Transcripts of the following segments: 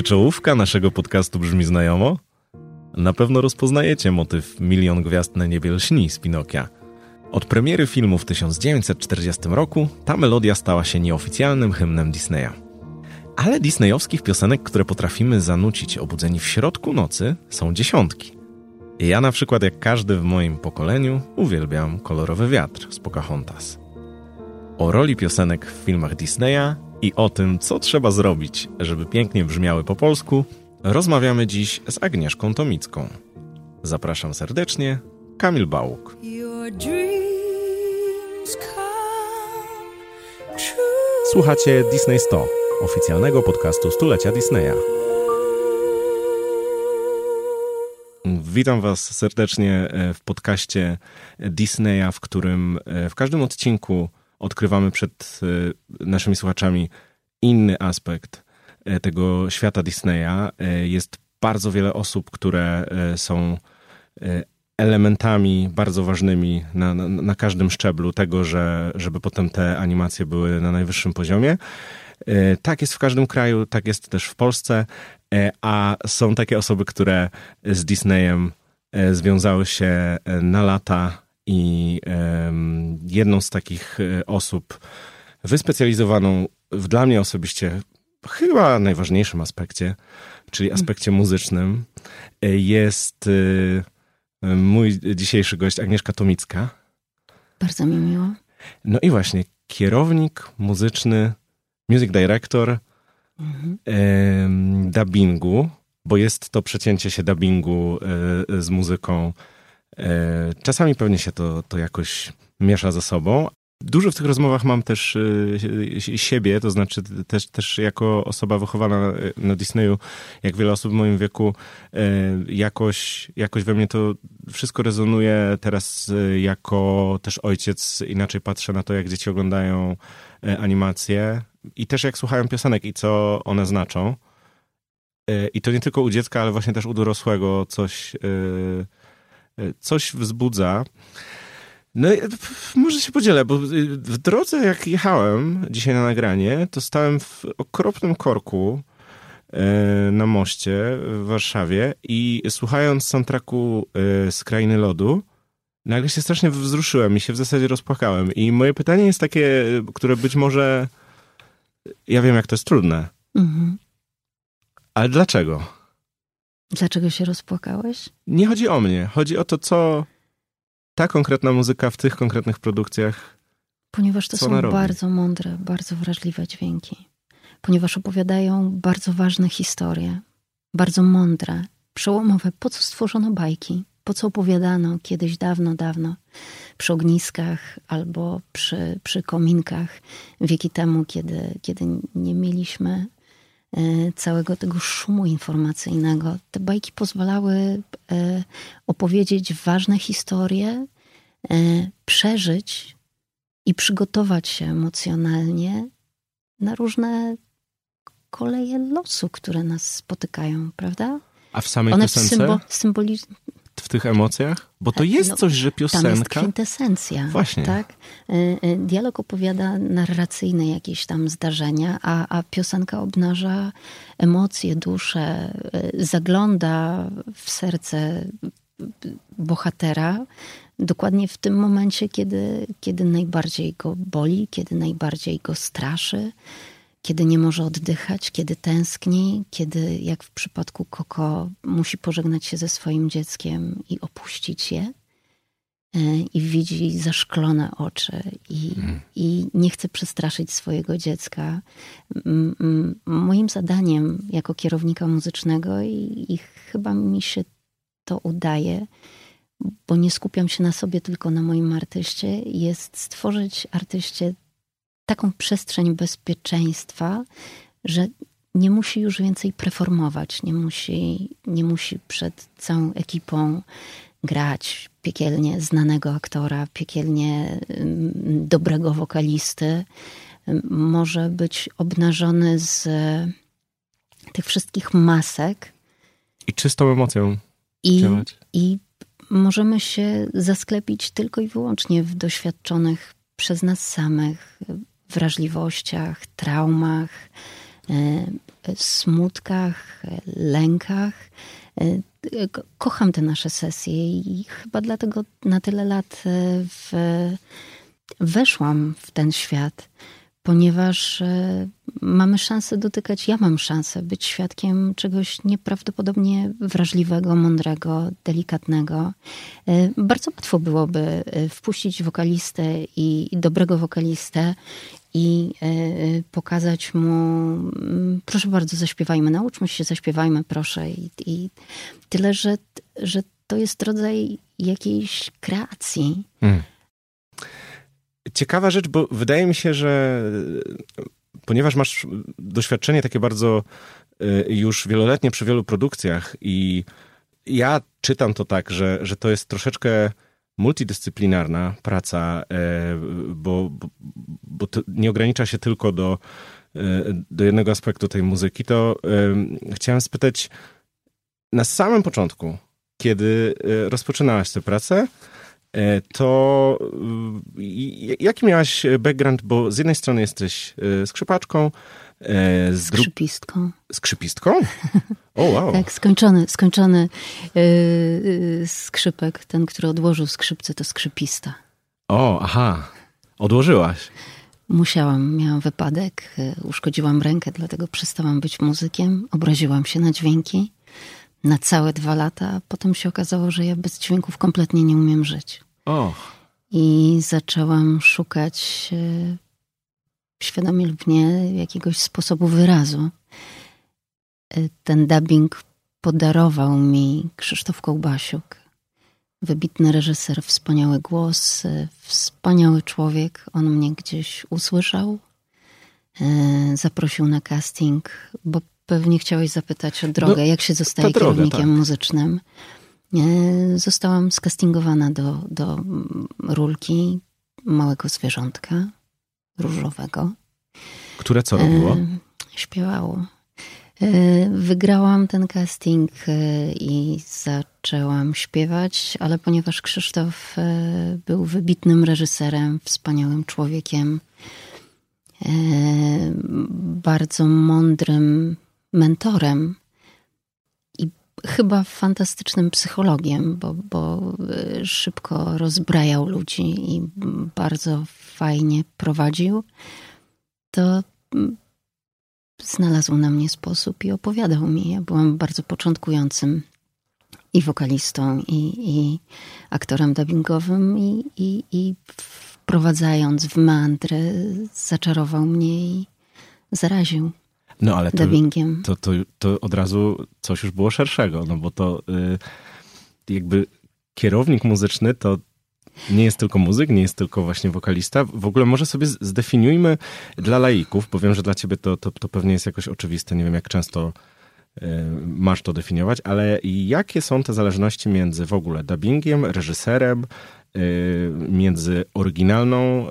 Czy czołówka naszego podcastu brzmi znajomo? Na pewno rozpoznajecie motyw Milion Gwiazd na niebie lśni z Pinokia. Od premiery filmu w 1940 roku ta melodia stała się nieoficjalnym hymnem Disneya. Ale disneyowskich piosenek, które potrafimy zanucić obudzeni w środku nocy, są dziesiątki. Ja na przykład, jak każdy w moim pokoleniu, uwielbiam kolorowy wiatr z Pocahontas. O roli piosenek w filmach Disneya i o tym, co trzeba zrobić, żeby pięknie brzmiały po polsku, rozmawiamy dziś z Agnieszką Tomicką. Zapraszam serdecznie, Kamil Bałuk. Słuchacie Disney 100, oficjalnego podcastu stulecia Disneya. Witam Was serdecznie e, w podcaście Disneya, w którym e, w każdym odcinku odkrywamy przed e, naszymi słuchaczami inny aspekt tego świata Disneya. Jest bardzo wiele osób, które są elementami bardzo ważnymi na, na, na, każdym szczeblu tego, że, żeby potem te animacje były na najwyższym poziomie. Tak jest w każdym kraju, tak jest też w Polsce, a są takie osoby, które z Disneyem związały się na lata i jedną z takich e, osób wyspecjalizowaną w dla mnie osobiście chyba najważniejszym aspekcie, czyli mm. aspekcie muzycznym, e, jest e, mój dzisiejszy gość Agnieszka Tomicka. Bardzo mi miło. No i właśnie, kierownik muzyczny, music director mhm. dubbingu, bo jest to przecięcie się dubbingu z muzyką czasami pewnie się to, to jakoś miesza ze sobą. Dużo w tych rozmowach mam też e, siebie, to znaczy też, też jako osoba wychowana na Disneyu, jak wiele osób w moim wieku, e, jakoś, jakoś we mnie to wszystko rezonuje. Teraz jako też ojciec inaczej patrzę na to, jak dzieci oglądają animacje i też jak słuchają piosenek i co one znaczą. I to nie tylko u dziecka, ale właśnie też u dorosłego coś coś wzbudza. No może się podzielę, bo w drodze jak jechałem dzisiaj na nagranie, to stałem w okropnym korku e, na moście w Warszawie i słuchając soundtracku e, z Krainy Lodu, nagle się strasznie wzruszyłem i się w zasadzie rozpłakałem. I moje pytanie jest takie, które być może... Ja wiem, jak to jest trudne. Mhm. Ale dlaczego? Dlaczego się rozpłakałeś? Nie chodzi o mnie. Chodzi o to, co ta konkretna muzyka w tych konkretnych produkcjach. Ponieważ to są bardzo mądre, bardzo wrażliwe dźwięki. Ponieważ opowiadają bardzo ważne historie, bardzo mądre, przełomowe. Po co stworzono bajki? Po co opowiadano kiedyś dawno, dawno przy ogniskach albo przy, przy kominkach wieki temu, kiedy, kiedy nie mieliśmy całego tego szumu informacyjnego. Te bajki pozwalały e, opowiedzieć ważne historie, e, przeżyć i przygotować się emocjonalnie na różne koleje losu, które nas spotykają, prawda? A w samej One piosence? Symbo, symboli w tych emocjach? Bo to jest no, coś, że piosenka... Tam jest kwintesencja. Właśnie. Tak? Y, y, dialog opowiada narracyjne jakieś tam zdarzenia, a, a piosenka obnaża emocje, duszę, y, zagląda w serce bohatera, dokładnie w tym momencie, kiedy, kiedy najbardziej go boli, kiedy najbardziej go straszy, kiedy nie może oddychać, kiedy tęskni, kiedy, jak w przypadku Koko, musi pożegnać się ze swoim dzieckiem i opuścić je. E, I widzi zaszklone oczy i, mm. i nie chce przestraszyć swojego dziecka. Moim zadaniem jako kierownika muzycznego, i, i chyba mi się to udaje, bo nie skupiam się na sobie, tylko na moim artyście, jest stworzyć artyście taką przestrzeń bezpieczeństwa, że nie musi już więcej preformować, nie musi, nie musi przed całą ekipą grać piekielnie znanego aktora, piekielnie mm, dobrego wokalisty. Może być obnażony z tych wszystkich masek. I czystą emocją I, działać. I możemy się zasklepić tylko i wyłącznie w doświadczonych przez nas samych wrażliwościach, traumach, smutkach, lękach. Kocham te nasze sesje i chyba dlatego na tyle lat w, weszłam w ten świat ponieważ e, mamy szansę dotykać, ja mam szansę być świadkiem czegoś nieprawdopodobnie wrażliwego, mądrego, delikatnego. E, bardzo łatwo byłoby e, wpuścić wokalistę i dobrego wokalistę i pokazać mu, mm, proszę bardzo, zaśpiewajmy, nauczmy się, zaśpiewajmy, proszę. I, i tyle, że, że to jest rodzaj jakiejś kreacji. Hmm ciekawa rzecz, bo wydaje mi się, że e, ponieważ masz doświadczenie takie bardzo e, już wieloletnie przy wielu produkcjach i ja czytam to tak, że, że to jest troszeczkę multidyscyplinarna praca, e, bo, bo, bo nie ogranicza się tylko do, do jednego aspektu tej muzyki, to chciałem spytać na samym początku, kiedy rozpoczynałaś tę pracę, E, to y, jaki miałaś background? Bo z jednej strony jesteś e, skrzypaczką, e, z Skrzypistką. Skrzypistką? O, wow. tak, skończony, skończony skrzypek, ten, który odłożył skrzypce, to skrzypista. O, aha. Odłożyłaś. Musiałam, miałam wypadek, uszkodziłam rękę, dlatego przestałam być muzykiem, obraziłam się na dźwięki na całe dwa lata, a potem się okazało, że ja bez dźwięków kompletnie nie umiem żyć. Och. I zaczęłam szukać e, świadomie lub nie jakiegoś sposobu wyrazu. E, ten dubbing podarował mi Krzysztof Kołbasiuk, wybitny reżyser, wspaniały głos, e, wspaniały człowiek. On mnie gdzieś usłyszał, zaprosił na casting, bo Pewnie chciałeś zapytać o drogę, no, jak się zostaje droga, kierownikiem tak. muzycznym. Zostałam skastingowana do, do rulki małego zwierzątka różowego. Które co robiło? E, śpiewało. E, wygrałam ten casting e, i zaczęłam śpiewać, ale ponieważ Krzysztof był wybitnym reżyserem, wspaniałym człowiekiem, bardzo mądrym mentorem i chyba fantastycznym psychologiem, bo, bo y, szybko rozbrajał ludzi i bardzo fajnie prowadził, to mm, znalazł na mnie sposób i opowiadał mi. Ja byłam bardzo początkującym i wokalistą, i, i aktorem dubbingowym, i, i, i wprowadzając w meandrę zaczarował mnie i zaraził. No ale to, to, to, to, od razu coś już było szerszego, no bo to y, jakby kierownik muzyczny to nie jest tylko muzyk, nie jest tylko właśnie wokalista. W ogóle może sobie zdefiniujmy dla laików, bo wiem, że dla ciebie to, to, to pewnie jest jakoś oczywiste. Nie wiem, jak często y, masz to definiować, ale jakie są te zależności między w ogóle dubbingiem, reżyserem, y, między oryginalną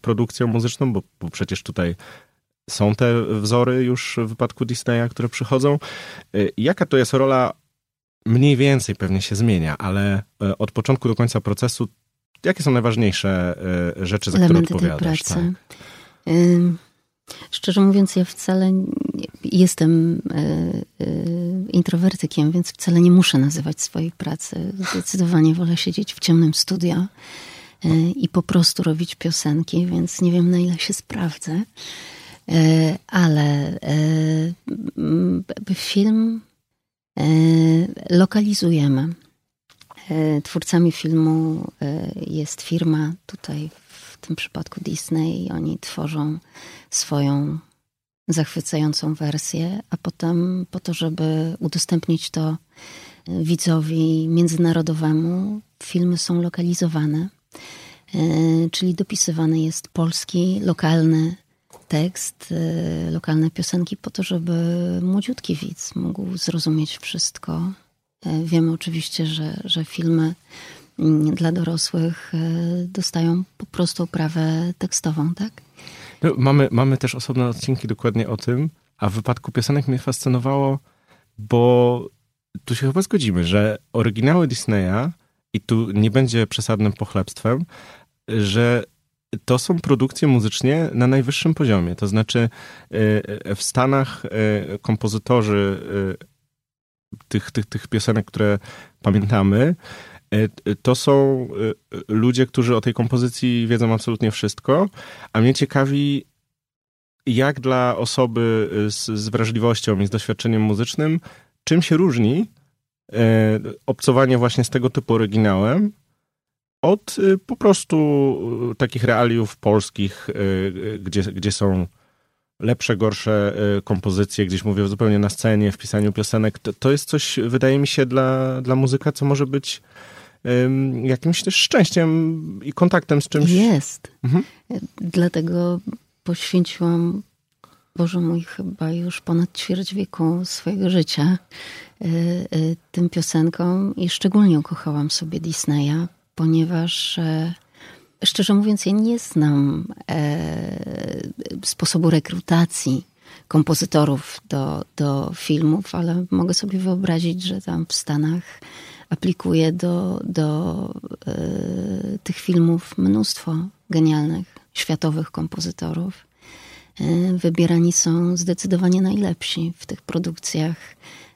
produkcją muzyczną, bo, bo przecież tutaj są te wzory już w wypadku Disneya, które przychodzą. Y, jaka to jest rola? Mniej więcej pewnie się zmienia, ale y, od początku do końca procesu, jakie są najważniejsze y, rzeczy, za Elementy które odpowiadasz? Tej pracy. Tak. Szczerze mówiąc, ja wcale jestem introwertykiem, więc wcale nie muszę nazywać swojej pracy. Zdecydowanie wolę siedzieć w ciemnym studio i po prostu robić piosenki, więc nie wiem na ile się sprawdzę. E, ale e, film e, lokalizujemy. Twórcami filmu jest firma, tutaj w tym przypadku Disney, i oni tworzą swoją zachwycającą wersję, a potem po to, żeby udostępnić to widzowi międzynarodowemu, filmy są lokalizowane, czyli dopisywany jest polski, lokalny tekst, y, lokalne piosenki po to, żeby młodziutki widz mógł zrozumieć wszystko. E, wiemy oczywiście, że, że filmy mm, dla dorosłych e, dostają po prostu oprawę tekstową, tak? No, mamy, mamy też osobne odcinki dokładnie o tym, a w wypadku piosenek mnie fascynowało, bo tu się chyba zgodzimy, że oryginały Disneya, i tu nie będzie przesadnym pochlebstwem, że to są produkcje muzycznie na najwyższym poziomie. To znaczy w Stanach kompozytorzy tych, tych, tych piosenek, które pamiętamy, to są ludzie, którzy o tej kompozycji wiedzą absolutnie wszystko, a mnie ciekawi, jak dla osoby z, z wrażliwością i z doświadczeniem muzycznym, czym się różni e, obcowanie właśnie z tego typu oryginałem od e, po prostu e, takich realiów polskich, e, gdzie, gdzie są lepsze, gorsze kompozycje, gdzieś mówię zupełnie na scenie, w pisaniu piosenek. To, to jest coś, wydaje mi się, dla, dla muzyka, co może być jakimś też szczęściem i kontaktem z czymś. Jest. Mhm. Dlatego poświęciłam, Boże mój, chyba już ponad ćwierć wieku swojego życia y, y, tym piosenkom i szczególnie ukochałam sobie Disneya, ponieważ e, szczerze mówiąc, ja nie znam e, sposobu rekrutacji kompozytorów do, do filmów, ale mogę sobie wyobrazić, że tam w Stanach aplikuje do, do y, tych filmów mnóstwo genialnych światowych kompozytorów. E, wybierani są zdecydowanie najlepsi w tych produkcjach.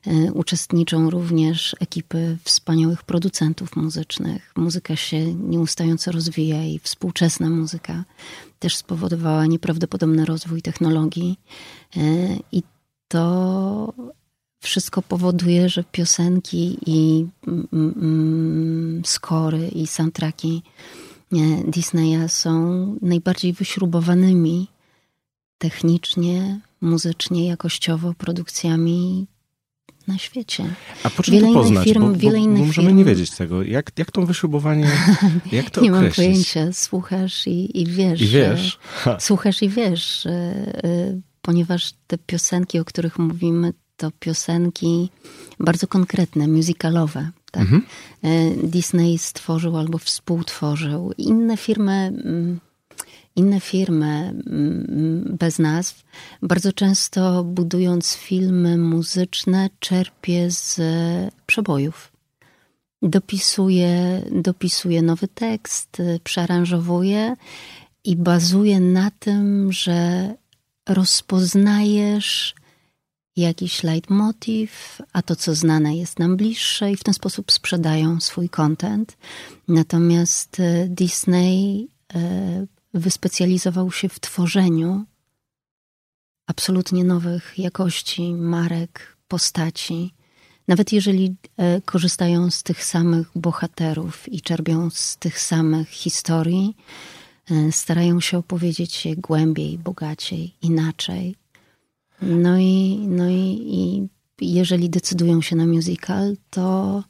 E, uczestniczą również ekipy wspaniałych producentów muzycznych. Muzyka się nieustająco rozwija i współczesna muzyka też spowodowała nieprawdopodobny rozwój technologii. E, I to wszystko powoduje, że piosenki i mm, mm, skory i soundtracki Disneya są najbardziej wyśrubowanymi technicznie, muzycznie, jakościowo produkcjami na świecie. A po czym wiele to poznać? Firm, bo, bo, wiele innych bo możemy firm... nie wiedzieć tego. Jak, jak to wyśrubowanie, jak to Nie określić? mam pojęcia. Słuchasz i, i wiesz. I wiesz. słuchasz i wiesz, ponieważ te piosenki, o których mówimy, to piosenki bardzo konkretne, musicalowe. Tak? Mhm. E, Disney stworzył albo współtworzył. Inne firmy, mm, inne firmy mm, bez nazw, bardzo często budując filmy muzyczne, czerpie z przebojów. Dopisuje, dopisuje nowy tekst, przearanżowuje i bazuje na tym, że rozpoznajesz jakiś leitmotiv, a to, co znane, jest nam bliższe i w ten sposób sprzedają swój content. Natomiast e, Disney e, wyspecjalizował się w tworzeniu absolutnie nowych jakości, marek, postaci. Nawet jeżeli e, korzystają z tych samych bohaterów i czerpią z tych samych historii, starają się opowiedzieć je głębiej, bogaciej, inaczej. No i, no i, i jeżeli decydują się na musical, to,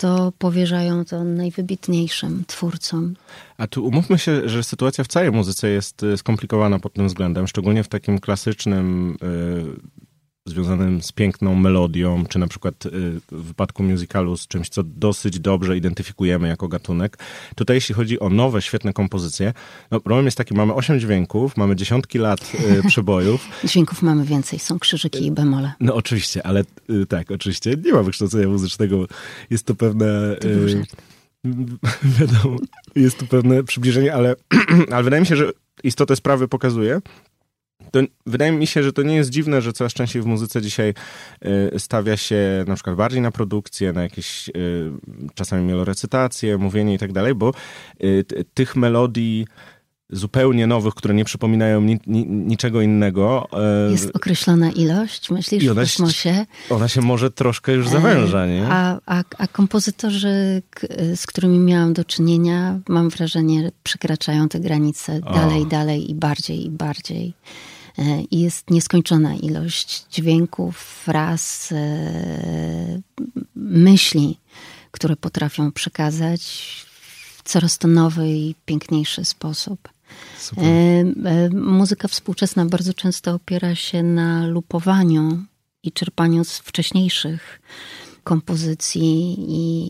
to powierzają to najwybitniejszym twórcom. A tu umówmy się, że sytuacja w całej muzyce jest y, skomplikowana pod tym względem, szczególnie w takim klasycznym y, związanym z piękną melodią, czy na przykład y, w wypadku musicalu z czymś, co dosyć dobrze identyfikujemy jako gatunek. Tutaj jeśli chodzi o nowe, świetne kompozycje, no problem jest taki, mamy osiem dźwięków, mamy dziesiątki lat y, przebojów. Dźwięków mamy więcej, są krzyżyki i bemole. No oczywiście, ale y, tak, oczywiście nie ma wykształcenia muzycznego. Jest to pewne... To. Wiadomo, jest to pewne przybliżenie, ale, ale wydaje mi się, że istotę sprawy pokazuje, to wydaje mi się, że to nie jest dziwne, że coraz częściej w muzyce dzisiaj y, stawia się na przykład bardziej na produkcję, na jakieś y, czasami melorecytacje, mówienie i tak dalej, bo y, tych melodii zupełnie nowych, które nie przypominają ni, ni, niczego innego. Jest określona ilość, myślisz, ona w kosmosie. Się, ona się może troszkę już zawęża, nie? A, a, a kompozytorzy, z którymi miałam do czynienia, mam wrażenie, przekraczają te granice o. dalej, dalej i bardziej, i bardziej. E, jest nieskończona ilość dźwięków, fraz, e, myśli, które potrafią przekazać w coraz to nowy i piękniejszy sposób. Super. E, muzyka współczesna bardzo często opiera się na lupowaniu i czerpaniu z wcześniejszych kompozycji i,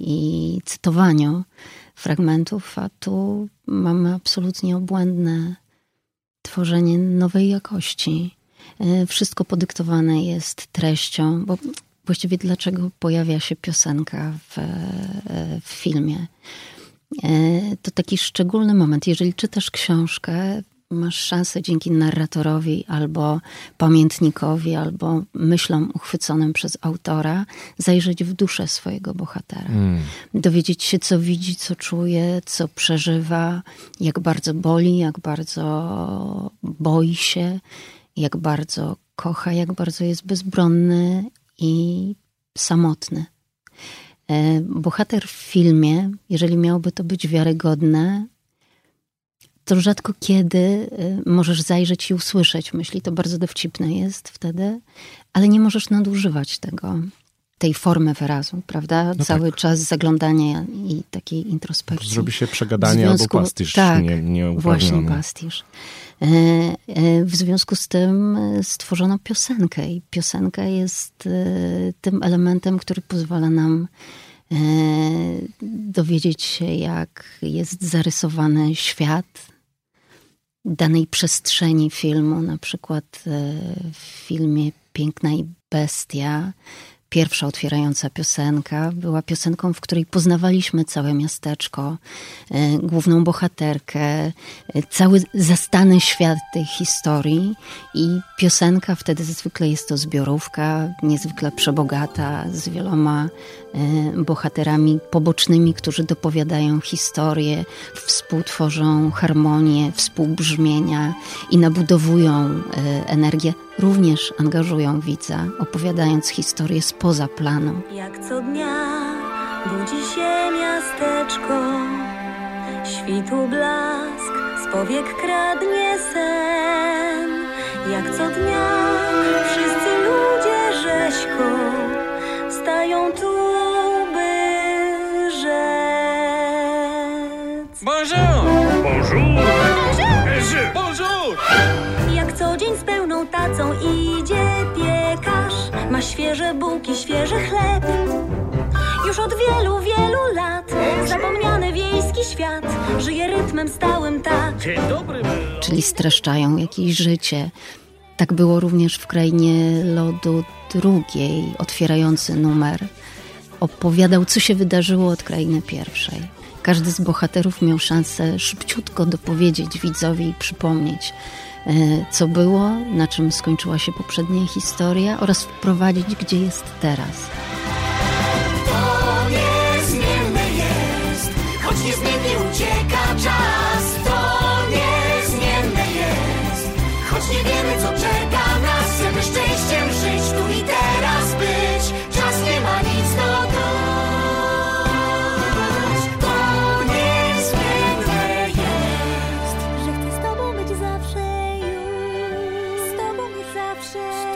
i cytowaniu fragmentów, a tu mamy absolutnie obłędne tworzenie nowej jakości. E, wszystko podyktowane jest treścią, bo właściwie dlaczego pojawia się piosenka w, e, w filmie? to taki szczególny moment. Jeżeli czytasz książkę, masz szansę dzięki narratorowi albo pamiętnikowi, albo myślom uchwyconym przez autora zajrzeć w duszę swojego bohatera. Mm. Dowiedzieć się, co widzi, co czuje, co przeżywa, jak bardzo boli, jak bardzo boi się, jak bardzo kocha, jak bardzo jest bezbronny i samotny. E, bohater w filmie, jeżeli miałoby to być wiarygodne, to rzadko kiedy y, możesz zajrzeć i usłyszeć myśli. To bardzo dowcipne jest wtedy, ale nie możesz nadużywać tego, tej formy wyrazu, prawda? No Cały tak. czas zaglądania i takiej introspekcji. Zrobi się przegadanie związku, albo pastisz tak, nie, nie właśnie pastisz. E, e, w związku z tym stworzono piosenkę i piosenka jest tym elementem, który pozwala nam dowiedzieć się, jak jest zarysowany świat, danej przestrzeni filmu, na przykład e, w filmie Piękna i Bestia, pierwsza otwierająca piosenka była piosenką, w której poznawaliśmy całe miasteczko, e, główną bohaterkę, e, cały zastany świat tej historii i piosenka wtedy zwykle jest to zbiorówka, niezwykle przebogata, z wieloma e, bohaterami pobocznymi, którzy dopowiadają historię, współtworzą harmonię, współbrzmienia i nabudowują energię również angażują widza, opowiadając historię spoza planu. Jak co dnia budzi się miasteczko, świtu blask, z powiek kradnie sen. Jak co dnia wszyscy ludzie rzeźko stają tu, by rzec. Bonjour! Dzień z pełną tacą idzie piekarz. Ma świeże bułki, świeży chleb. Już od wielu, wielu lat Zapomniany wiejski świat. Żyje rytmem stałym tak. Dzień dobry, Czyli streszczają jakieś życie. Tak było również w krainie lodu drugiej, otwierający numer. Opowiadał, co się wydarzyło od krainy pierwszej. Każdy z bohaterów miał szansę szybciutko dopowiedzieć widzowi i przypomnieć, co było, na czym skończyła się poprzednia historia oraz wprowadzić, gdzie jest teraz.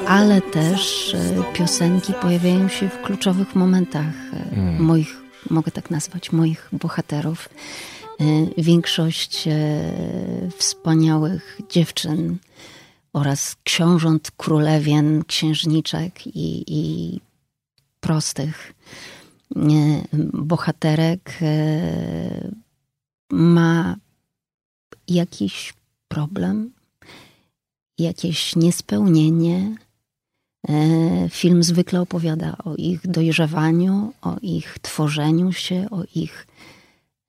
Ale też e, piosenki pojawiają się w kluczowych momentach e, mm. moich, mogę tak nazwać, moich bohaterów. E, większość wspaniałych dziewczyn oraz książąt, królewien, księżniczek i, i prostych bohaterek ma jakiś problem, jakieś niespełnienie, film zwykle opowiada o ich dojrzewaniu, o ich tworzeniu się, o ich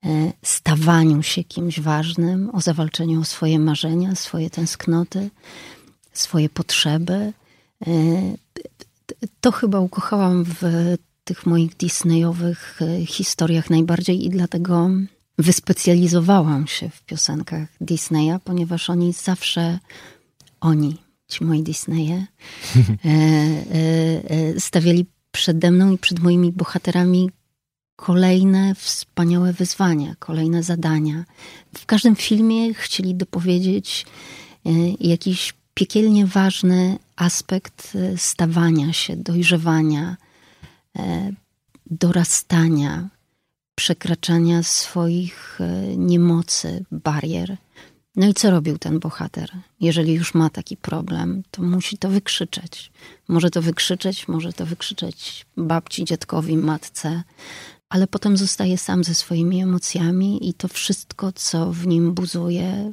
e, stawaniu się kimś ważnym, o zawalczeniu o swoje marzenia, swoje tęsknoty, swoje potrzeby. E, to chyba ukochałam w tych moich Disneyowych historiach najbardziej i dlatego wyspecjalizowałam się w piosenkach Disneya, ponieważ oni zawsze, oni, ci moi Disneye, e, e, e, stawiali przede mną i przed moimi bohaterami kolejne wspaniałe wyzwania, kolejne zadania. W każdym filmie chcieli dopowiedzieć jakiś piekielnie ważny aspekt stawania się, dojrzewania, dorastania, przekraczania swoich niemocy, barier. No i co robił ten bohater? Jeżeli już ma taki problem, to musi to wykrzyczeć. Może to wykrzyczeć, może to wykrzyczeć babci, dziadkowi, matce, ale potem zostaje sam ze swoimi emocjami i to wszystko, co w nim buzuje,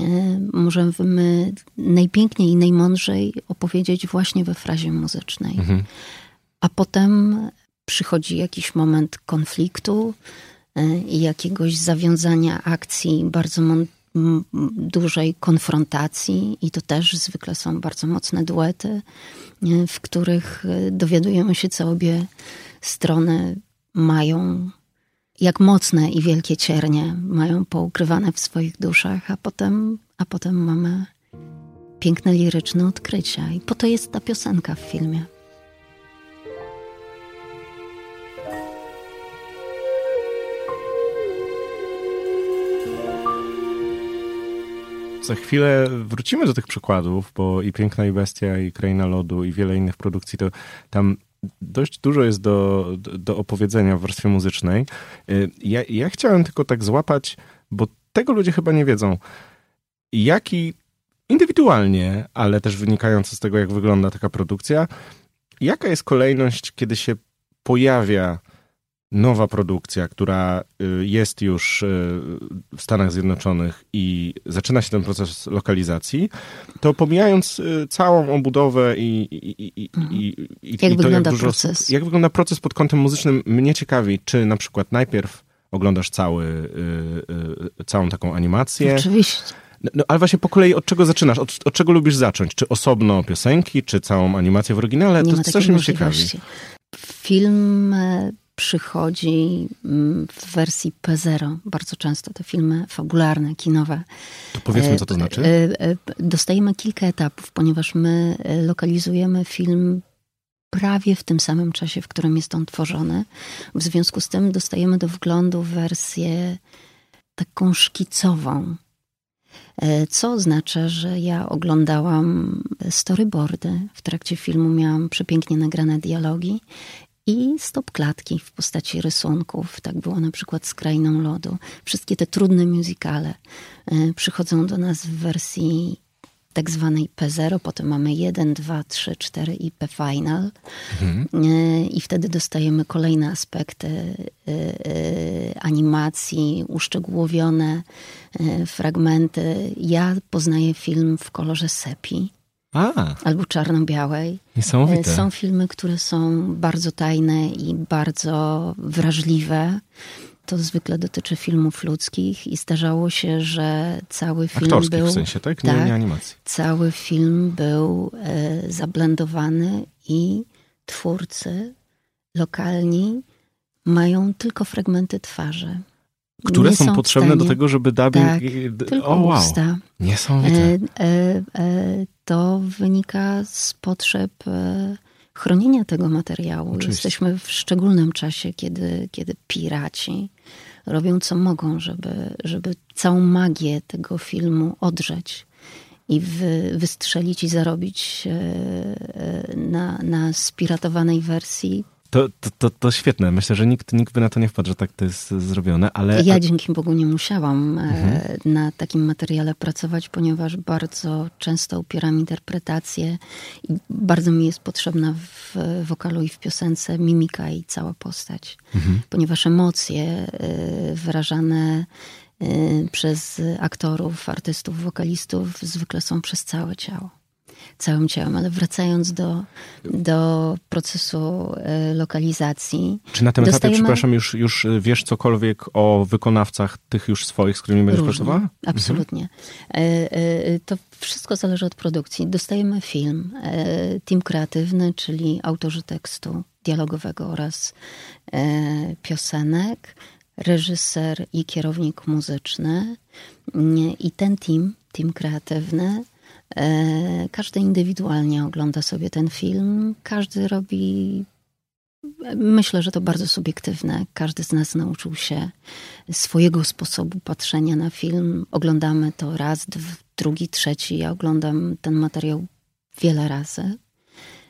e, możemy najpiękniej i najmądrzej opowiedzieć właśnie we frazie muzycznej. Mhm. A potem przychodzi jakiś moment konfliktu, e, i jakiegoś zawiązania akcji, bardzo mon- m- m- dużej konfrontacji, i to też zwykle są bardzo mocne duety, w których e, dowiadujemy się, co obie strony mają, jak mocne i wielkie ciernie mają poukrywane w swoich duszach, a potem, a potem mamy piękne liryczne odkrycia. I po to jest ta piosenka w filmie. Za chwilę wrócimy do tych przykładów, bo i Piękna i Bestia, i Kraina Lodu, i wiele innych produkcji, to tam dość dużo jest do, do, opowiedzenia w warstwie muzycznej. Y, Ja, ja chciałem tylko tak złapać, bo tego ludzie chyba nie wiedzą, jaki indywidualnie, ale też wynikająco z tego, jak wygląda taka produkcja, jaka jest kolejność, kiedy się pojawia nowa produkcja, która y, jest już y, w Stanach Zjednoczonych i zaczyna się ten proces lokalizacji, to pomijając y, całą obudowę i, i, i, i, i, i Jak i to, wygląda dużo, proces? Jak wygląda proces pod kątem muzycznym, mnie ciekawi, czy na przykład najpierw oglądasz cały, całą taką animację, Oczywiście. no, no, ale właśnie po kolei od czego zaczynasz? Od, od czego lubisz zacząć? Czy osobno piosenki, czy całą animację w oryginale? Nie to ma strasznie mnie ciekawi. Film e, przychodzi mm, w wersji P0. Bardzo często te filmy fabularne, kinowe. To powiedzmy, co to E, znaczy. e, e, Dostajemy kilka etapów, ponieważ my lokalizujemy film prawie w tym samym czasie, w którym jest on tworzony. W związku z tym dostajemy do wglądu wersję taką szkicową. Co oznacza, że ja oglądałam storyboardy. W trakcie filmu miałam przepięknie nagrane dialogi i stop klatki w postaci rysunków. Tak było na przykład z Krainą Lodu. Wszystkie te trudne muzykale e, przychodzą do nas w wersji tak zwanej P0, potem mamy 1, 2, 3, 4 i P final. E, I wtedy dostajemy kolejne aspekty e, animacji, uszczegółowione fragmenty. Ja poznaję film w kolorze sepi A, albo czarno-białej. niesamowite. E, Są filmy, które są bardzo tajne i bardzo wrażliwe. To zwykle dotyczy filmów ludzkich i zdarzało się, że cały film Aktorskich był... w sensie, tak? Nie, tak. nie animacji. Cały film był e, zablendowany i twórcy lokalni mają tylko fragmenty twarzy. Które Nie są potrzebne do tego, żeby dubbing... Tak, Tylko o, wow. usta. Niesamowite. E, e, e, to wynika z potrzeb e, chronienia tego materiału. Oczywiście. Jesteśmy w szczególnym czasie, kiedy, kiedy piraci robią co mogą, żeby, żeby całą magię tego filmu odrzeć i wy, wystrzelić i zarobić e, e, na, na spiratowanej wersji. To, to, to, to świetne. Myślę, że nikt, nikt by na to nie wpadł, że tak to jest zrobione, ale... Ja dzięki Bogu nie musiałam e, Mhm. na takim materiale pracować, ponieważ bardzo często upieram interpretację i bardzo mi jest potrzebna w wokalu i w piosence mimika i cała postać. Mhm. Ponieważ emocje e, wyrażane e, przez aktorów, artystów, wokalistów zwykle są przez całe ciało. Całym ciałem, ale wracając do, do procesu e, lokalizacji. Czy na tym etapie, przepraszam, już, już wiesz cokolwiek o wykonawcach tych już swoich, z którymi będziesz pracowała? Absolutnie. E, e, To wszystko zależy od produkcji. Dostajemy film, e, team kreatywny, czyli autorzy tekstu dialogowego oraz e, piosenek, reżyser i kierownik muzyczny. I ten team, team kreatywny, e, każdy indywidualnie ogląda sobie ten film, każdy robi Myślę, że to bardzo subiektywne. Każdy z nas nauczył się swojego sposobu patrzenia na film. Oglądamy to raz, drugi, trzeci. Ja oglądam ten materiał wiele razy.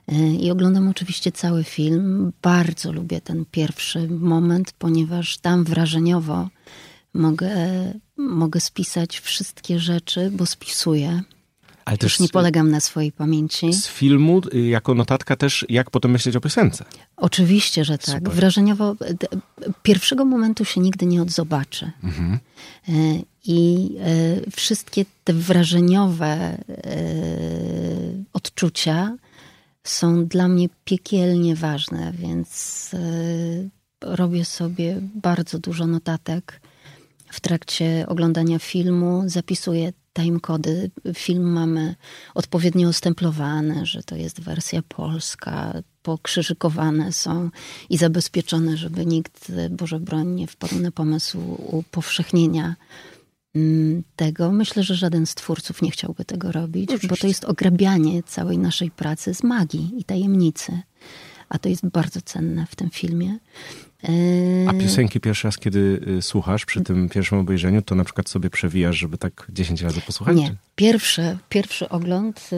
E, I oglądam oczywiście cały film. Bardzo lubię ten pierwszy moment, ponieważ tam wrażeniowo mogę, mogę spisać wszystkie rzeczy, bo spisuję. Ale Już nie polegam na swojej pamięci. z filmu, y, jako notatka też, jak potem myśleć o piosence. Oczywiście, że tak. Super. Wrażeniowo pierwszego momentu się nigdy nie odzobaczy. Mhm. E, I e, wszystkie te wrażeniowe odczucia są dla mnie piekielnie ważne, więc robię sobie bardzo dużo notatek w trakcie oglądania filmu, zapisuję timecody. Film mamy odpowiednio ostemplowane, że to jest wersja polska, pokrzyżykowane są i zabezpieczone, żeby nikt, Boże broń, nie wpadł na pomysł upowszechnienia mm, tego. Myślę, że żaden z twórców nie chciałby tego robić, Oczywiście. bo to jest ograbianie całej naszej pracy z magii i tajemnicy. A to jest bardzo cenne w tym filmie. A piosenki pierwszy raz, kiedy y, słuchasz przy tym pierwszym obejrzeniu, to na przykład sobie przewijasz, żeby tak 10 razy posłuchać? Nie. Pierwszy, pierwszy ogląd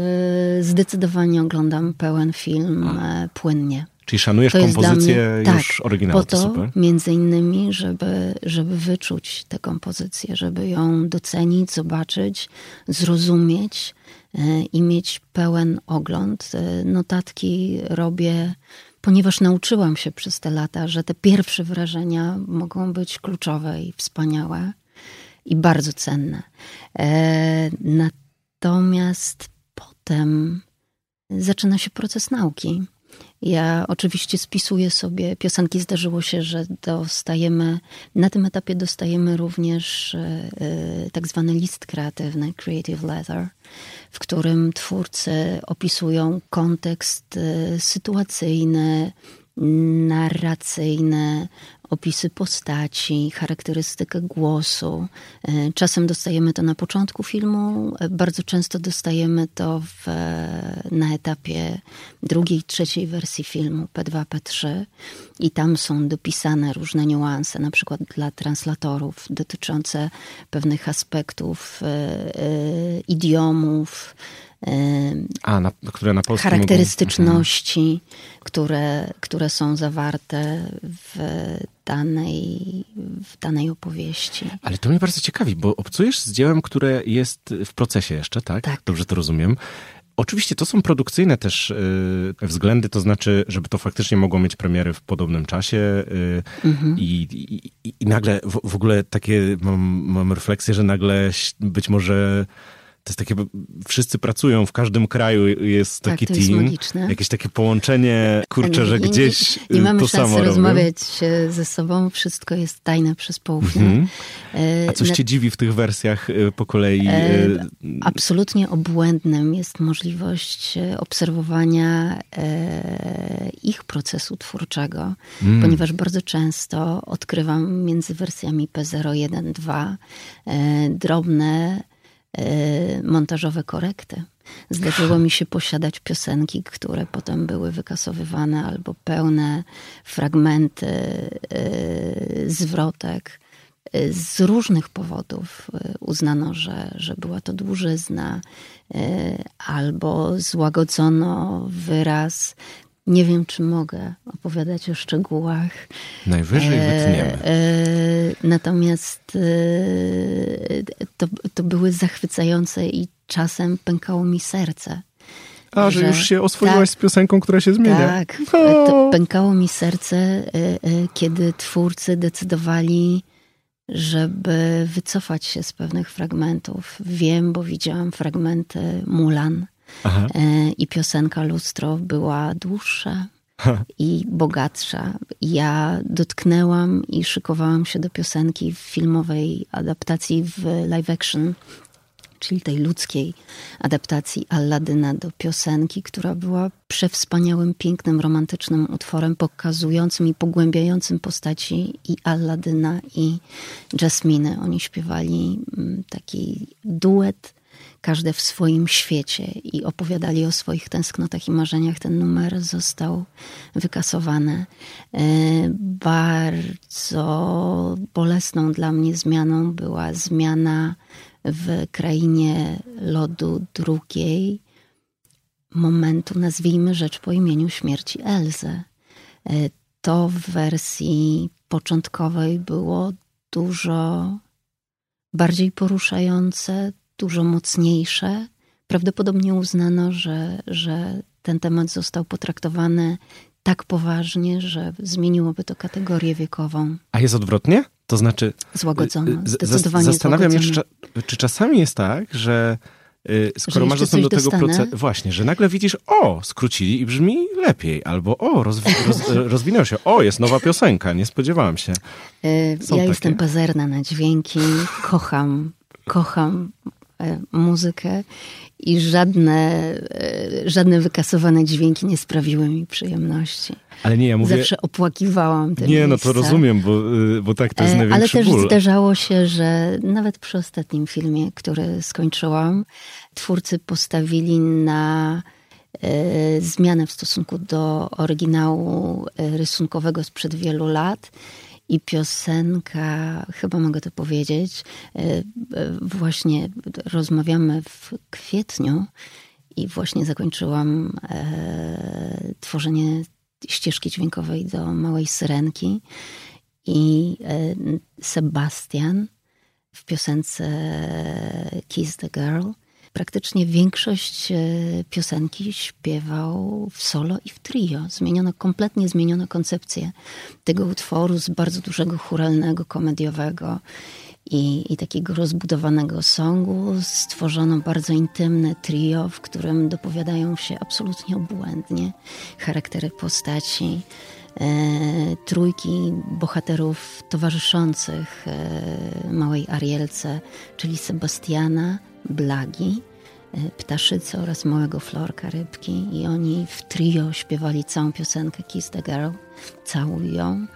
y, zdecydowanie oglądam pełen film A. E, płynnie. Czyli szanujesz to kompozycję mnie, już tak, oryginalną, po to, super. między innymi, żeby, żeby wyczuć tę kompozycję, żeby ją docenić, zobaczyć, zrozumieć e, i mieć pełen ogląd. E, notatki robię ponieważ nauczyłam się przez te lata, że te pierwsze wrażenia mogą być kluczowe i wspaniałe i bardzo cenne. E, natomiast potem zaczyna się proces nauki. Ja oczywiście spisuję sobie piosenki. Zdarzyło się, że dostajemy, na tym etapie dostajemy również e, tak zwany list kreatywny, creative letter, w którym twórcy opisują kontekst e, sytuacyjny, narracyjny, opisy postaci, charakterystykę głosu. E, czasem dostajemy to na początku filmu, e, bardzo często dostajemy to w, na etapie drugiej, trzeciej wersji filmu P2, P3 i tam są dopisane różne niuanse, na przykład dla translatorów dotyczące pewnych aspektów, e, idiomów, a, na, które na polskim charakterystyczności, mogą... które, które są zawarte w danej, w danej opowieści. Ale to mnie bardzo ciekawi, bo obcujesz z dziełem, które jest w procesie jeszcze, tak? Tak. Dobrze to rozumiem. Oczywiście to są produkcyjne też y, względy, to znaczy, żeby to faktycznie mogło mieć premiery w podobnym czasie y, mhm. i, i, i, nagle w, w ogóle takie mam, mam refleksję, że nagle być może to jest takie, wszyscy pracują, w każdym kraju jest tak, taki to team. Jest. Jakieś takie połączenie, kurczę, że gdzieś Nie, nie mamy to szansy samo rozmawiać ze sobą, wszystko jest tajne przez poufne. Mhm. A coś cię dziwi w tych wersjach e, po kolei? E, absolutnie obłędnym jest możliwość e, obserwowania ich procesu twórczego, mm. ponieważ bardzo często odkrywam między wersjami P0, 2 drobne E, montażowe korekty. Zdarzyło mi się posiadać piosenki, które potem były wykasowywane, albo pełne fragmenty e, zwrotek. E, z różnych powodów uznano, że, że była to dłużyzna, albo złagodzono wyraz nie wiem, czy mogę opowiadać o szczegółach. Najwyżej e, wytniemy. E, natomiast e, to, to były zachwycające i czasem pękało mi serce. A, że, że już się oswoiłaś tak, z piosenką, która się zmienia. Tak. To pękało mi serce, e, e, kiedy twórcy decydowali, żeby wycofać się z pewnych fragmentów. Wiem, bo widziałam fragmenty Mulan Aha. E, I piosenka Lustro była dłuższa i bogatsza. Ja dotknęłam i szykowałam się do piosenki w filmowej adaptacji w live action czyli tej ludzkiej adaptacji Alladyna do piosenki, która była przewspaniałym, pięknym, romantycznym utworem, pokazującym i pogłębiającym postaci i Alladyna, i Jasminy. Oni śpiewali mm, taki duet każde w swoim świecie i opowiadali o swoich tęsknotach i marzeniach. Ten numer został wykasowany. E, bardzo bolesną dla mnie zmianą była zmiana w krainie lodu drugiej momentu, nazwijmy rzecz po imieniu śmierci Elzy. E, to w wersji początkowej było dużo bardziej poruszające, dużo mocniejsze. Prawdopodobnie uznano, że, że ten temat został potraktowany tak poważnie, że zmieniłoby to kategorię wiekową. A jest odwrotnie? To znaczy. Złagodzono. Zdecydowanie Zastanawiam się, czy, czy czasami jest tak, że y, skoro masz jeszcze dostęp do tego procesu, właśnie, że nagle widzisz, o, skrócili i brzmi lepiej, albo o, rozwi- roz, rozwinęło się, o, jest nowa piosenka, nie spodziewałam się. Są ja takie? jestem pazerna na dźwięki, kocham, kocham muzykę i żadne, e, żadne wykasowane dźwięki nie sprawiły mi przyjemności. Ale nie, ja mówię... Zawsze opłakiwałam te Nie, no miejsca. to rozumiem, bo, y, bo tak, to jest E, największy Ale też ból. zdarzało się, że nawet przy ostatnim filmie, który skończyłam, twórcy postawili na e, zmianę w stosunku do oryginału e, rysunkowego sprzed wielu lat. I piosenka, chyba mogę to powiedzieć, e, e, właśnie rozmawiamy w kwietniu i właśnie zakończyłam e, tworzenie ścieżki dźwiękowej do Małej Syrenki i Sebastian w piosence Kiss the Girl. Praktycznie większość e, piosenki śpiewał w solo i w trio. Zmieniono, kompletnie zmieniono koncepcję tego utworu z bardzo dużego churalnego, komediowego i, i takiego rozbudowanego songu. Stworzono bardzo intymne trio, w którym dopowiadają się absolutnie obłędnie charaktery postaci e, trójki bohaterów towarzyszących e, małej Arielce, czyli Sebastiana, Blagi, e, Ptaszycy oraz małego Florka Rybki i oni w trio śpiewali całą piosenkę Kiss the Girl, całuj ją,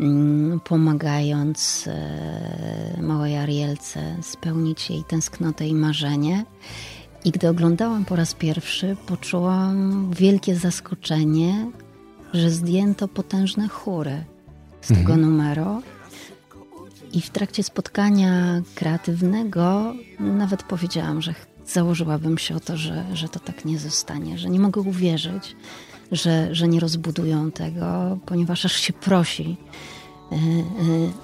mm, pomagając e, małej Arielce spełnić jej tęsknotę i marzenie. I gdy oglądałam po raz pierwszy, poczułam wielkie zaskoczenie, że zdjęto potężne chóry z tego numeru. I w trakcie spotkania kreatywnego nawet powiedziałam, że założyłabym się o to, że, że to tak nie zostanie, że nie mogę uwierzyć, że, że nie rozbudują tego, ponieważ aż się prosi e, e,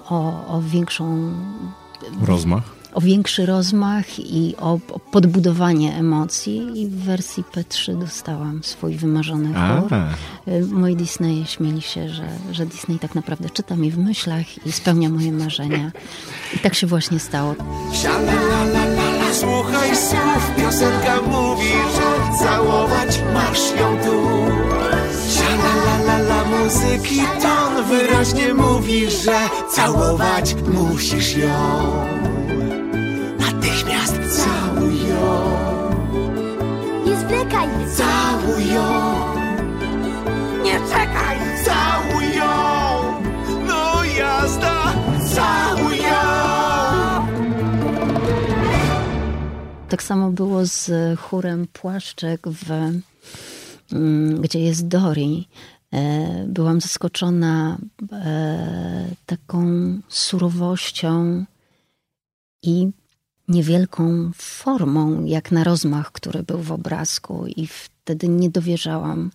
o, o większą Rozmach. O większy rozmach i o, o podbudowanie emocji i w wersji P3 dostałam swój wymarzony chór. A, Y, Moi Disneye śmieli się, że, że Disney tak naprawdę czyta mi w myślach i spełnia moje marzenia. I tak się właśnie stało. Słuchaj słów, piosenka mówi, że całować masz ją tu. Szalalala, muzyki ton wyraźnie mówi, że całować musisz ją. Nie zwlekaj! całuj ją. Nie czekaj, całuj ją. No jazda, całuj ją. Tak samo było z chórem Płaszczek, w, mm, gdzie jest Dori. E, Byłam zaskoczona e, taką surowością i niewielką formą, jak na rozmach, który był w obrazku, i wtedy nie dowierzałam.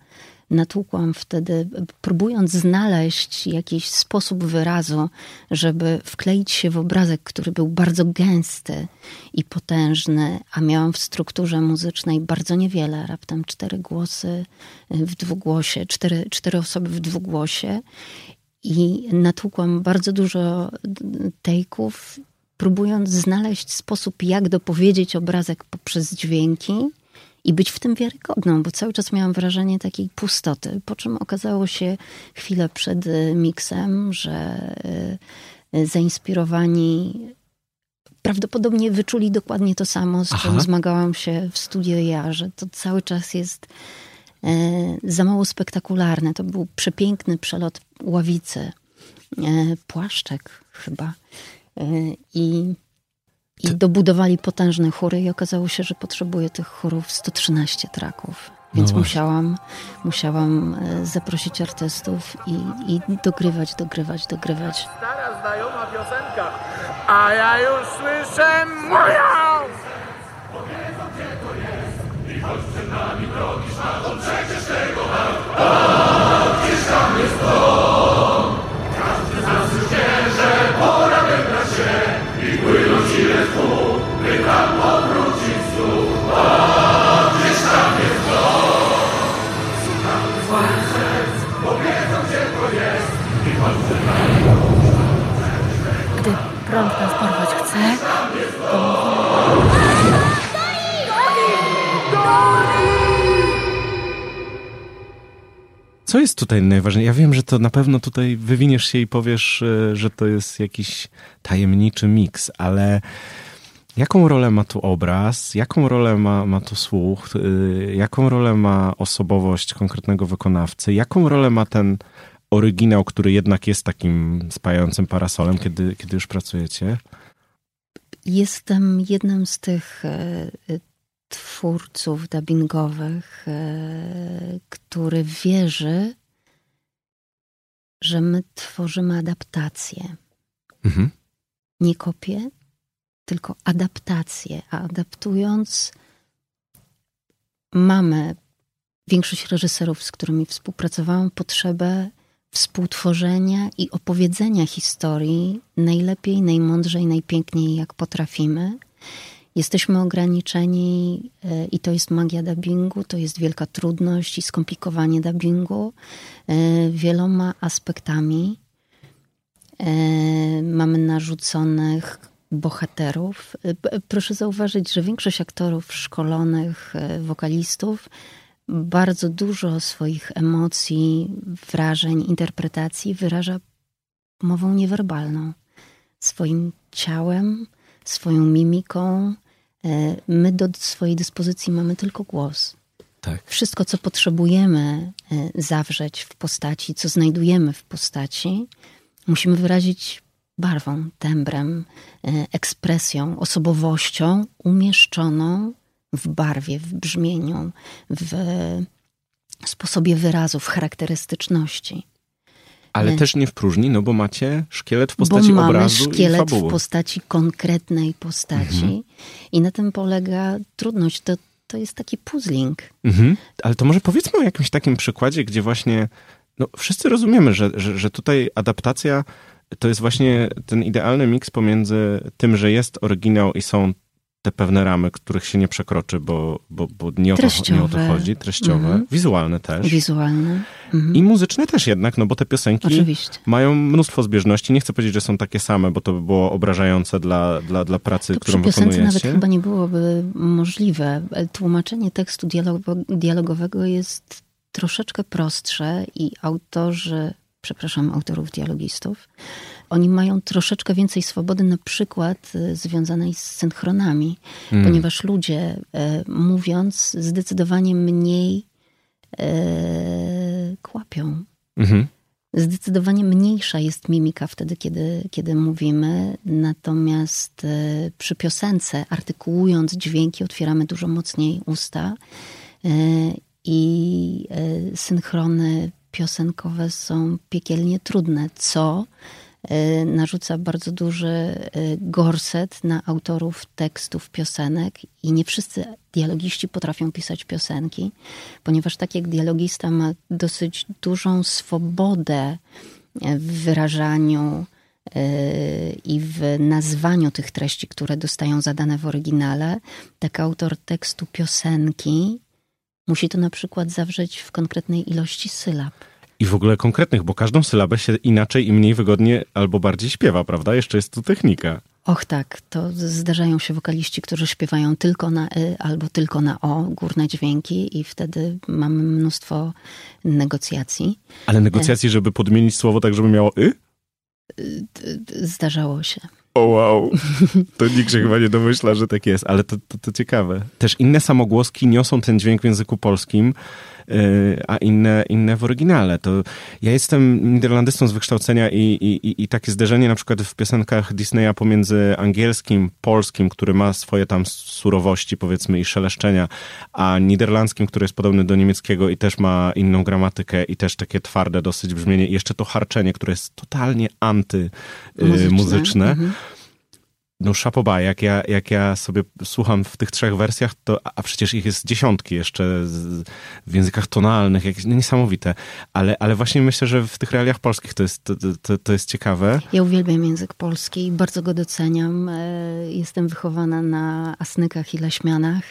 Natłukłam wtedy, próbując znaleźć jakiś sposób wyrazu, żeby wkleić się w obrazek, który był bardzo gęsty i potężny, a miałam w strukturze muzycznej bardzo niewiele, raptem cztery głosy w dwugłosie, cztery, cztery osoby w dwugłosie. I natłukłam bardzo dużo tejków, próbując znaleźć sposób, jak dopowiedzieć obrazek poprzez dźwięki i być w tym wiarygodną, bo cały czas miałam wrażenie takiej pustoty. Po czym okazało się chwilę przed y, miksem, że y, y, zainspirowani prawdopodobnie wyczuli dokładnie to samo, z czym Aha. zmagałam się w studio ja, że to cały czas jest za mało spektakularne. To był przepiękny przelot ławicy, płaszczek chyba. I, I dobudowali potężne chóry i okazało się, że potrzebuję tych chórów 113 traków. Więc właśnie. musiałam, musiałam e, zaprosić artystów i, i dogrywać, dogrywać, dogrywać. Stara znajoma piosenka, a ja już słyszę moją! Gdy Prąd nas porwać chce. Co jest tutaj najważniejsze? Ja wiem, że to na pewno tutaj wywiniesz się i powiesz, e, że to jest jakiś tajemniczy miks, ale Jaką rolę ma tu obraz, jaką rolę ma, ma tu słuch, e, jaką rolę ma osobowość konkretnego wykonawcy, jaką rolę ma ten oryginał, który jednak jest takim spajającym parasolem, kiedy, kiedy już pracujecie? Jestem jednym z tych e, twórców dubbingowych, e, który wierzy, że my tworzymy adaptację. Mhm. Nie kopię, tylko adaptację. A adaptując, mamy większość reżyserów, z którymi współpracowałam, potrzebę współtworzenia i opowiedzenia historii najlepiej, najmądrzej, najpiękniej, jak potrafimy. Jesteśmy ograniczeni e, i to jest magia dubbingu, to jest wielka trudność i skomplikowanie dubbingu e, wieloma aspektami. E, mamy narzuconych bohaterów. Proszę zauważyć, że większość aktorów szkolonych, wokalistów bardzo dużo swoich emocji, wrażeń, interpretacji wyraża mową niewerbalną, swoim ciałem, swoją mimiką. E, my do swojej dyspozycji mamy tylko głos. Tak. Wszystko, co potrzebujemy e, zawrzeć w postaci, co znajdujemy w postaci, musimy wyrazić barwą, tembrem, e, ekspresją, osobowością umieszczoną w barwie, w brzmieniu, w sposobie wyrazu, w charakterystyczności. Ale Nie. też nie w próżni, no bo macie szkielet w postaci bo mamy obrazu szkielet i fabuły. w postaci konkretnej postaci Mhm. i na tym polega trudność. To, to jest taki puzzling. Mhm. Ale to może powiedzmy o jakimś takim przykładzie, gdzie właśnie no, wszyscy rozumiemy, że, że, że tutaj adaptacja to jest właśnie ten idealny miks pomiędzy tym, że jest oryginał i są te pewne ramy, których się nie przekroczy, bo, bo, bo nie, o to, nie o to chodzi, treściowe, Mhm. wizualne też. Wizualny. Mhm. I muzyczne też jednak, no bo te piosenki Oczywiście. mają mnóstwo zbieżności. Nie chcę powiedzieć, że są takie same, bo to by było obrażające dla, dla, dla pracy, To którą przy piosence wykonujecie. nawet chyba nie byłoby możliwe. Tłumaczenie tekstu dialogo- dialogowego jest troszeczkę prostsze i autorzy, przepraszam, autorów dialogistów, oni mają troszeczkę więcej swobody, na przykład y, związanej z synchronami, Mm. ponieważ ludzie e, mówiąc zdecydowanie mniej e, kłapią. Mhm. Zdecydowanie mniejsza jest mimika wtedy, kiedy, kiedy mówimy, natomiast e, przy piosence, artykułując dźwięki, otwieramy dużo mocniej usta i synchrony piosenkowe są piekielnie trudne, co narzuca bardzo duży e, gorset na autorów tekstów piosenek i nie wszyscy dialogiści potrafią pisać piosenki, ponieważ tak jak dialogista ma dosyć dużą swobodę w wyrażaniu e, i w nazwaniu tych treści, które dostają zadane w oryginale, tak autor tekstu piosenki musi to na przykład zawrzeć w konkretnej ilości sylab. I w ogóle konkretnych, bo każdą sylabę się inaczej i mniej wygodnie albo bardziej śpiewa, prawda? Jeszcze jest tu technika. Och tak, to zdarzają się wokaliści, którzy śpiewają tylko na y albo tylko na o, górne dźwięki i wtedy mamy mnóstwo negocjacji. Ale negocjacji, żeby podmienić słowo tak, żeby miało y? Zdarzało się. O wow, to nikt się chyba nie domyśla, że tak jest, ale to, to, to ciekawe. Też inne samogłoski niosą ten dźwięk w języku polskim, a inne, inne w oryginale. To ja jestem niderlandystą z wykształcenia i, i, i- takie zderzenie na przykład w piosenkach Disneya pomiędzy angielskim, polskim, który ma swoje tam surowości powiedzmy i szeleszczenia, a niderlandzkim, który jest podobny do niemieckiego i też ma inną gramatykę i też takie twarde dosyć brzmienie i jeszcze to harczenie, które jest totalnie anty yy, Muzyczne. muzyczne Mhm. No szapoba, jak ja, jak ja sobie słucham w tych trzech wersjach, to, a przecież ich jest dziesiątki jeszcze z, w językach tonalnych, jakieś no, niesamowite, ale, ale właśnie myślę, że w tych realiach polskich to jest, to, to, to jest ciekawe. Ja uwielbiam język polski, bardzo go doceniam. E, Jestem wychowana na asnykach i leśmianach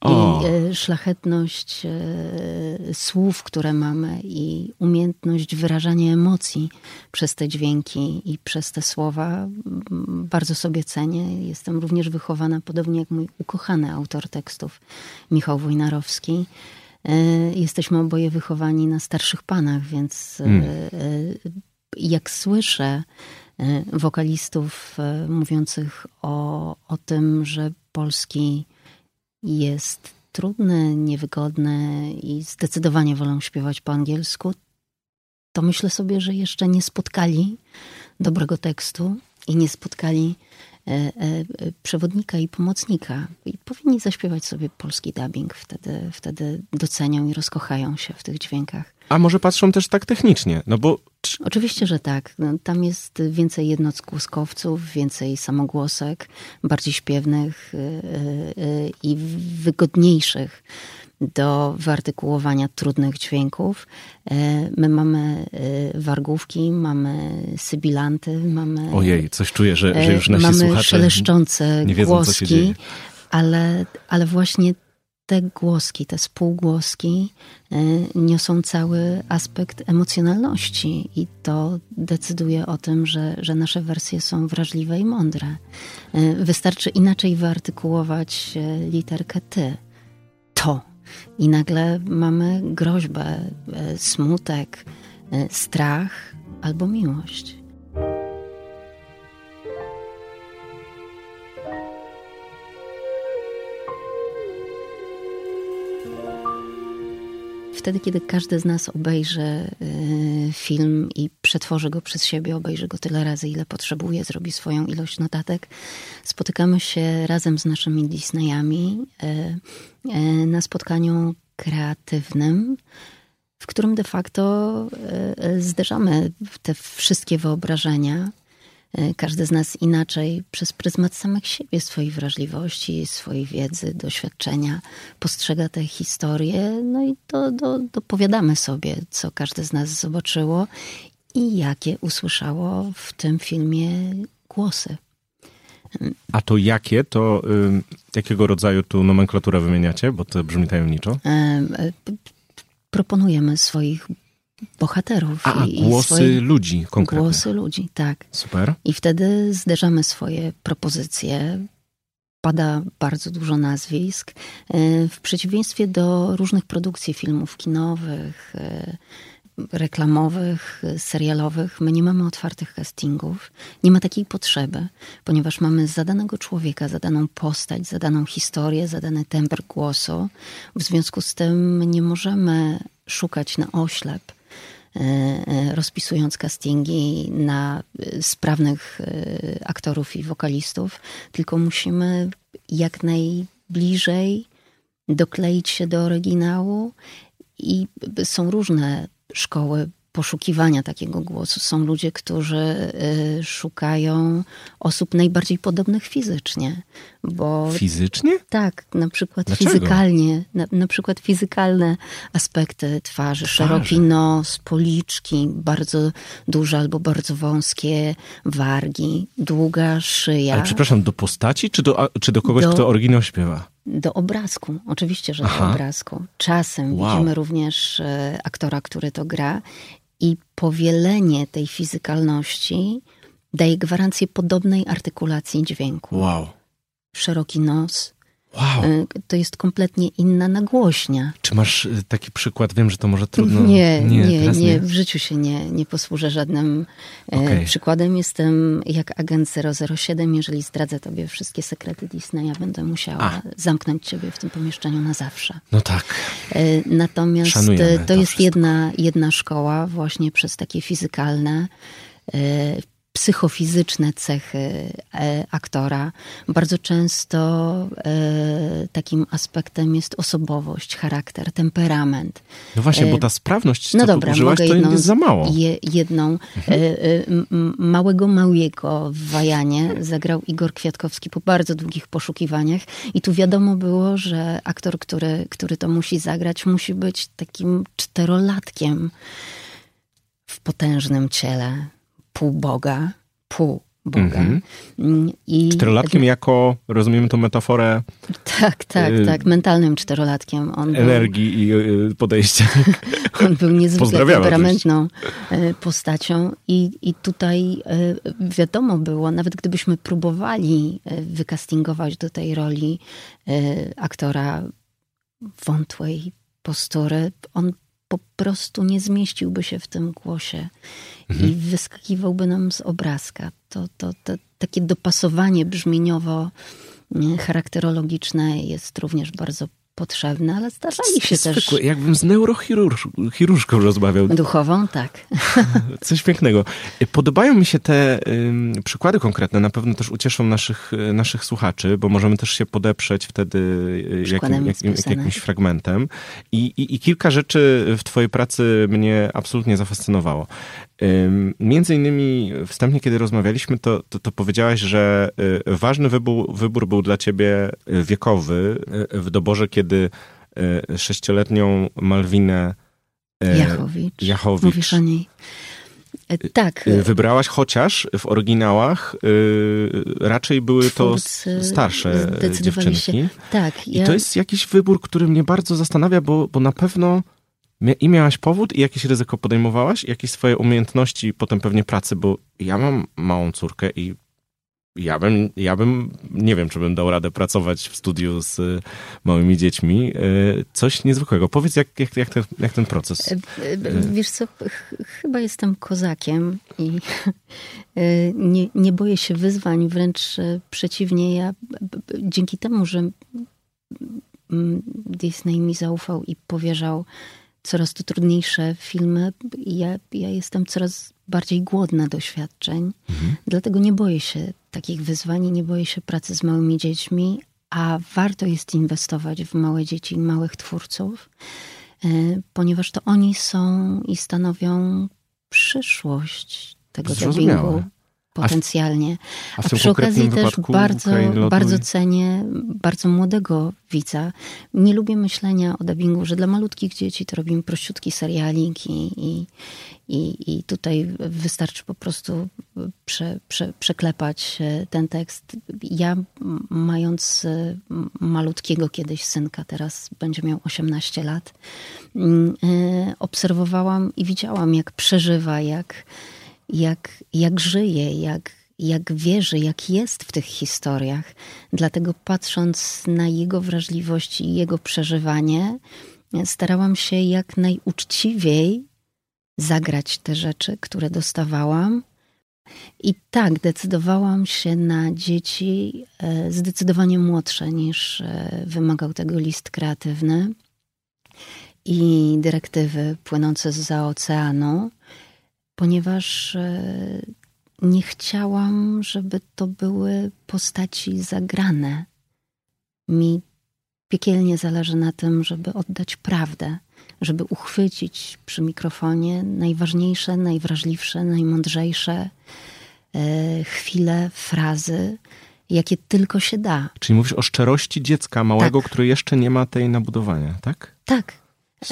O. i e, szlachetność e, słów, które mamy i umiejętność wyrażania emocji przez te dźwięki i przez te słowa m, bardzo sobie cenię. Jestem również wychowana, podobnie jak mój ukochany autor tekstów, Michał Wojnarowski, E, Jesteśmy oboje wychowani na starszych panach, więc Mm. e, jak słyszę wokalistów mówiących o, o tym, że polski jest trudny, niewygodny i zdecydowanie wolą śpiewać po angielsku, to myślę sobie, że jeszcze nie spotkali dobrego tekstu i nie spotkali e, e, przewodnika i pomocnika. I powinni zaśpiewać sobie polski dubbing. Wtedy, wtedy docenią i rozkochają się w tych dźwiękach. A może patrzą też tak technicznie? No bo czy- Oczywiście, że tak. No, tam jest więcej jednogłoskowców, więcej samogłosek, bardziej śpiewnych y, y, y, i wygodniejszych do wyartykułowania trudnych dźwięków. Y, My mamy y, wargówki, mamy sybilanty, mamy, ojej, coś czuję, że, że y, już nasi mamy słuchacze... szeleszczące nie wiedzą, co głoski, się dzieje. Ale, ale właśnie te głoski, te spółgłoski y, niosą cały aspekt emocjonalności i to decyduje o tym, że, że nasze wersje są wrażliwe i mądre. Y, Wystarczy inaczej wyartykułować y, literkę ty. To. I nagle mamy groźbę, smutek, strach albo miłość. Wtedy, kiedy każdy z nas obejrzy y, film i przetworzy go przez siebie, obejrzy go tyle razy, ile potrzebuje, zrobi swoją ilość notatek, spotykamy się razem z naszymi Disneyami y, y, na spotkaniu kreatywnym, w którym de facto zderzamy te wszystkie wyobrażenia. Y, Każdy z nas inaczej przez pryzmat samych siebie, swojej wrażliwości, swojej wiedzy, doświadczenia postrzega tę historię, no i do, do, dopowiadamy sobie, co każde z nas zobaczyło i jakie usłyszało w tym filmie głosy. A to jakie, to ym, jakiego rodzaju tu nomenklaturę wymieniacie? Bo to brzmi tajemniczo. Em, e, p- p- Proponujemy swoich bohaterów A, i, i głosy swoje ludzi konkretnie. głosy ludzi, tak. Super. I wtedy zderzamy swoje propozycje. Pada bardzo dużo nazwisk. E, W przeciwieństwie do różnych produkcji filmów kinowych, e, reklamowych, serialowych, my nie mamy otwartych castingów. Nie ma takiej potrzeby, ponieważ mamy zadanego człowieka, zadaną postać, zadaną historię, zadany tembr głosu. W związku z tym nie możemy szukać na oślep rozpisując castingi na e, sprawnych e, aktorów i wokalistów, tylko musimy jak najbliżej dokleić się do oryginału i są różne szkoły poszukiwania takiego głosu. Są ludzie, którzy y, szukają osób najbardziej podobnych fizycznie, bo Fizycznie? tak, na przykład Dlaczego? fizykalnie, na, na przykład fizykalne aspekty twarzy, Twarzy. szeroki nos, policzki, bardzo duże albo bardzo wąskie wargi, długa szyja. Ale przepraszam, do postaci, czy do, czy do kogoś, Do- kto oryginał śpiewa? Do obrazku, oczywiście, że Aha. do obrazku. Czasem Wow. widzimy również e, aktora, który to gra i powielenie tej fizykalności daje gwarancję podobnej artykulacji dźwięku. Wow. Szeroki nos, Wow. e, to jest kompletnie inna nagłośnia. Czy masz y, taki przykład? Wiem, że to może trudno. Nie, nie, nie, teraz w życiu się nie, nie posłużę żadnym e, Okej. przykładem. Jestem jak agent 007. Jeżeli zdradzę tobie wszystkie sekrety Disneya, będę musiała A. zamknąć ciebie w tym pomieszczeniu na zawsze. No tak. Natomiast Szanujemy to jest jedna, jedna szkoła właśnie przez takie fizykalne, psychofizyczne cechy e, aktora. Bardzo często e, takim aspektem jest osobowość, charakter, temperament. No właśnie, E, bo ta sprawność, co No dobra, użyłaś, to jedną, jest za mało. Mhm. Je, jedną e, e, m- m- małego Mały'ego w Wajanie zagrał Igor Kwiatkowski po bardzo długich poszukiwaniach i tu wiadomo było, że aktor, który, który to musi zagrać, musi być takim czterolatkiem w potężnym ciele, pół Boga, pół Boga. Mhm. Mm, I Czterolatkiem jako, rozumiemy tą metaforę Tak, tak, y, tak, mentalnym czterolatkiem. On był, energii i y, podejścia. On był niezwykle temperamentną e, postacią i, i tutaj e, wiadomo było, nawet gdybyśmy próbowali e, wykastingować do tej roli aktora wątłej postury, on po prostu nie zmieściłby się w tym głosie Mhm. i wyskakiwałby nam z obrazka. To, to, to takie dopasowanie brzmieniowo nie, charakterologiczne jest również bardzo potrzebne, ale zdarzali się też Zwykłe, jakbym z neurochirurżką rozmawiał. duchową, tak. Coś pięknego. Podobają mi się te ym, przykłady konkretne, na pewno też ucieszą naszych, y, naszych słuchaczy, bo możemy też się podeprzeć wtedy y, jakim, jakim, jakimś fragmentem. I, i, I kilka rzeczy w twojej pracy mnie absolutnie zafascynowało. Między innymi wstępnie, kiedy rozmawialiśmy, to, to, to powiedziałaś, że y, ważny wybór, wybór był dla ciebie y, wiekowy y, w doborze, kiedy y, sześcioletnią Malwinę y, Jachowicz. Jachowicz. Mówisz o niej. E, Tak. Wybrałaś, chociaż w oryginałach raczej były to starsze dziewczynki. Się, tak. I to jest jakiś wybór, który mnie bardzo zastanawia, bo, bo na pewno i miałaś powód, i jakieś ryzyko podejmowałaś, i jakieś swoje umiejętności, potem pewnie pracy, bo ja mam małą córkę i ja bym, ja bym, nie wiem, czy bym dał radę pracować w studiu z y, małymi dziećmi. Y, Coś niezwykłego. Powiedz, jak, jak, jak, ten, jak ten proces. E, Wiesz co, ch- chyba jestem kozakiem i nie, nie boję się wyzwań, wręcz przeciwnie, ja dzięki temu, że mm, Disney mi zaufał i powierzał coraz to trudniejsze filmy, ja, ja jestem coraz bardziej głodna doświadczeń, dlatego nie boję się takich wyzwań nie boję się pracy z małymi dziećmi, a warto jest inwestować w małe dzieci i małych twórców, e, ponieważ to oni są i stanowią przyszłość tego dubbingu potencjalnie. A w A, tym przy okazji też bardzo, bardzo cenię bardzo młodego widza. Nie lubię myślenia o dubbingu, że dla malutkich dzieci to robimy prościutki serialik i, i, i, i tutaj wystarczy po prostu prze, prze, przeklepać e, ten tekst. Ja mając e, malutkiego kiedyś synka, teraz będzie miał 18 lat, mm, e, obserwowałam i widziałam, jak przeżywa, jak, jak, jak żyje, jak, jak wierzy, jak jest w tych historiach. Dlatego patrząc na jego wrażliwość i jego przeżywanie, starałam się jak najuczciwiej zagrać te rzeczy, które dostawałam. I tak, decydowałam się na dzieci e, zdecydowanie młodsze niż e, wymagał tego list kreatywny i dyrektywy płynące z oceanu, ponieważ e, nie chciałam, żeby to były postaci zagrane. Mi piekielnie zależy na tym, żeby oddać prawdę, żeby uchwycić przy mikrofonie najważniejsze, najwrażliwsze, najmądrzejsze e, chwile, frazy, jakie tylko się da. Czyli mówisz o szczerości dziecka małego, Tak. który jeszcze nie ma tej nabudowania, tak? Tak.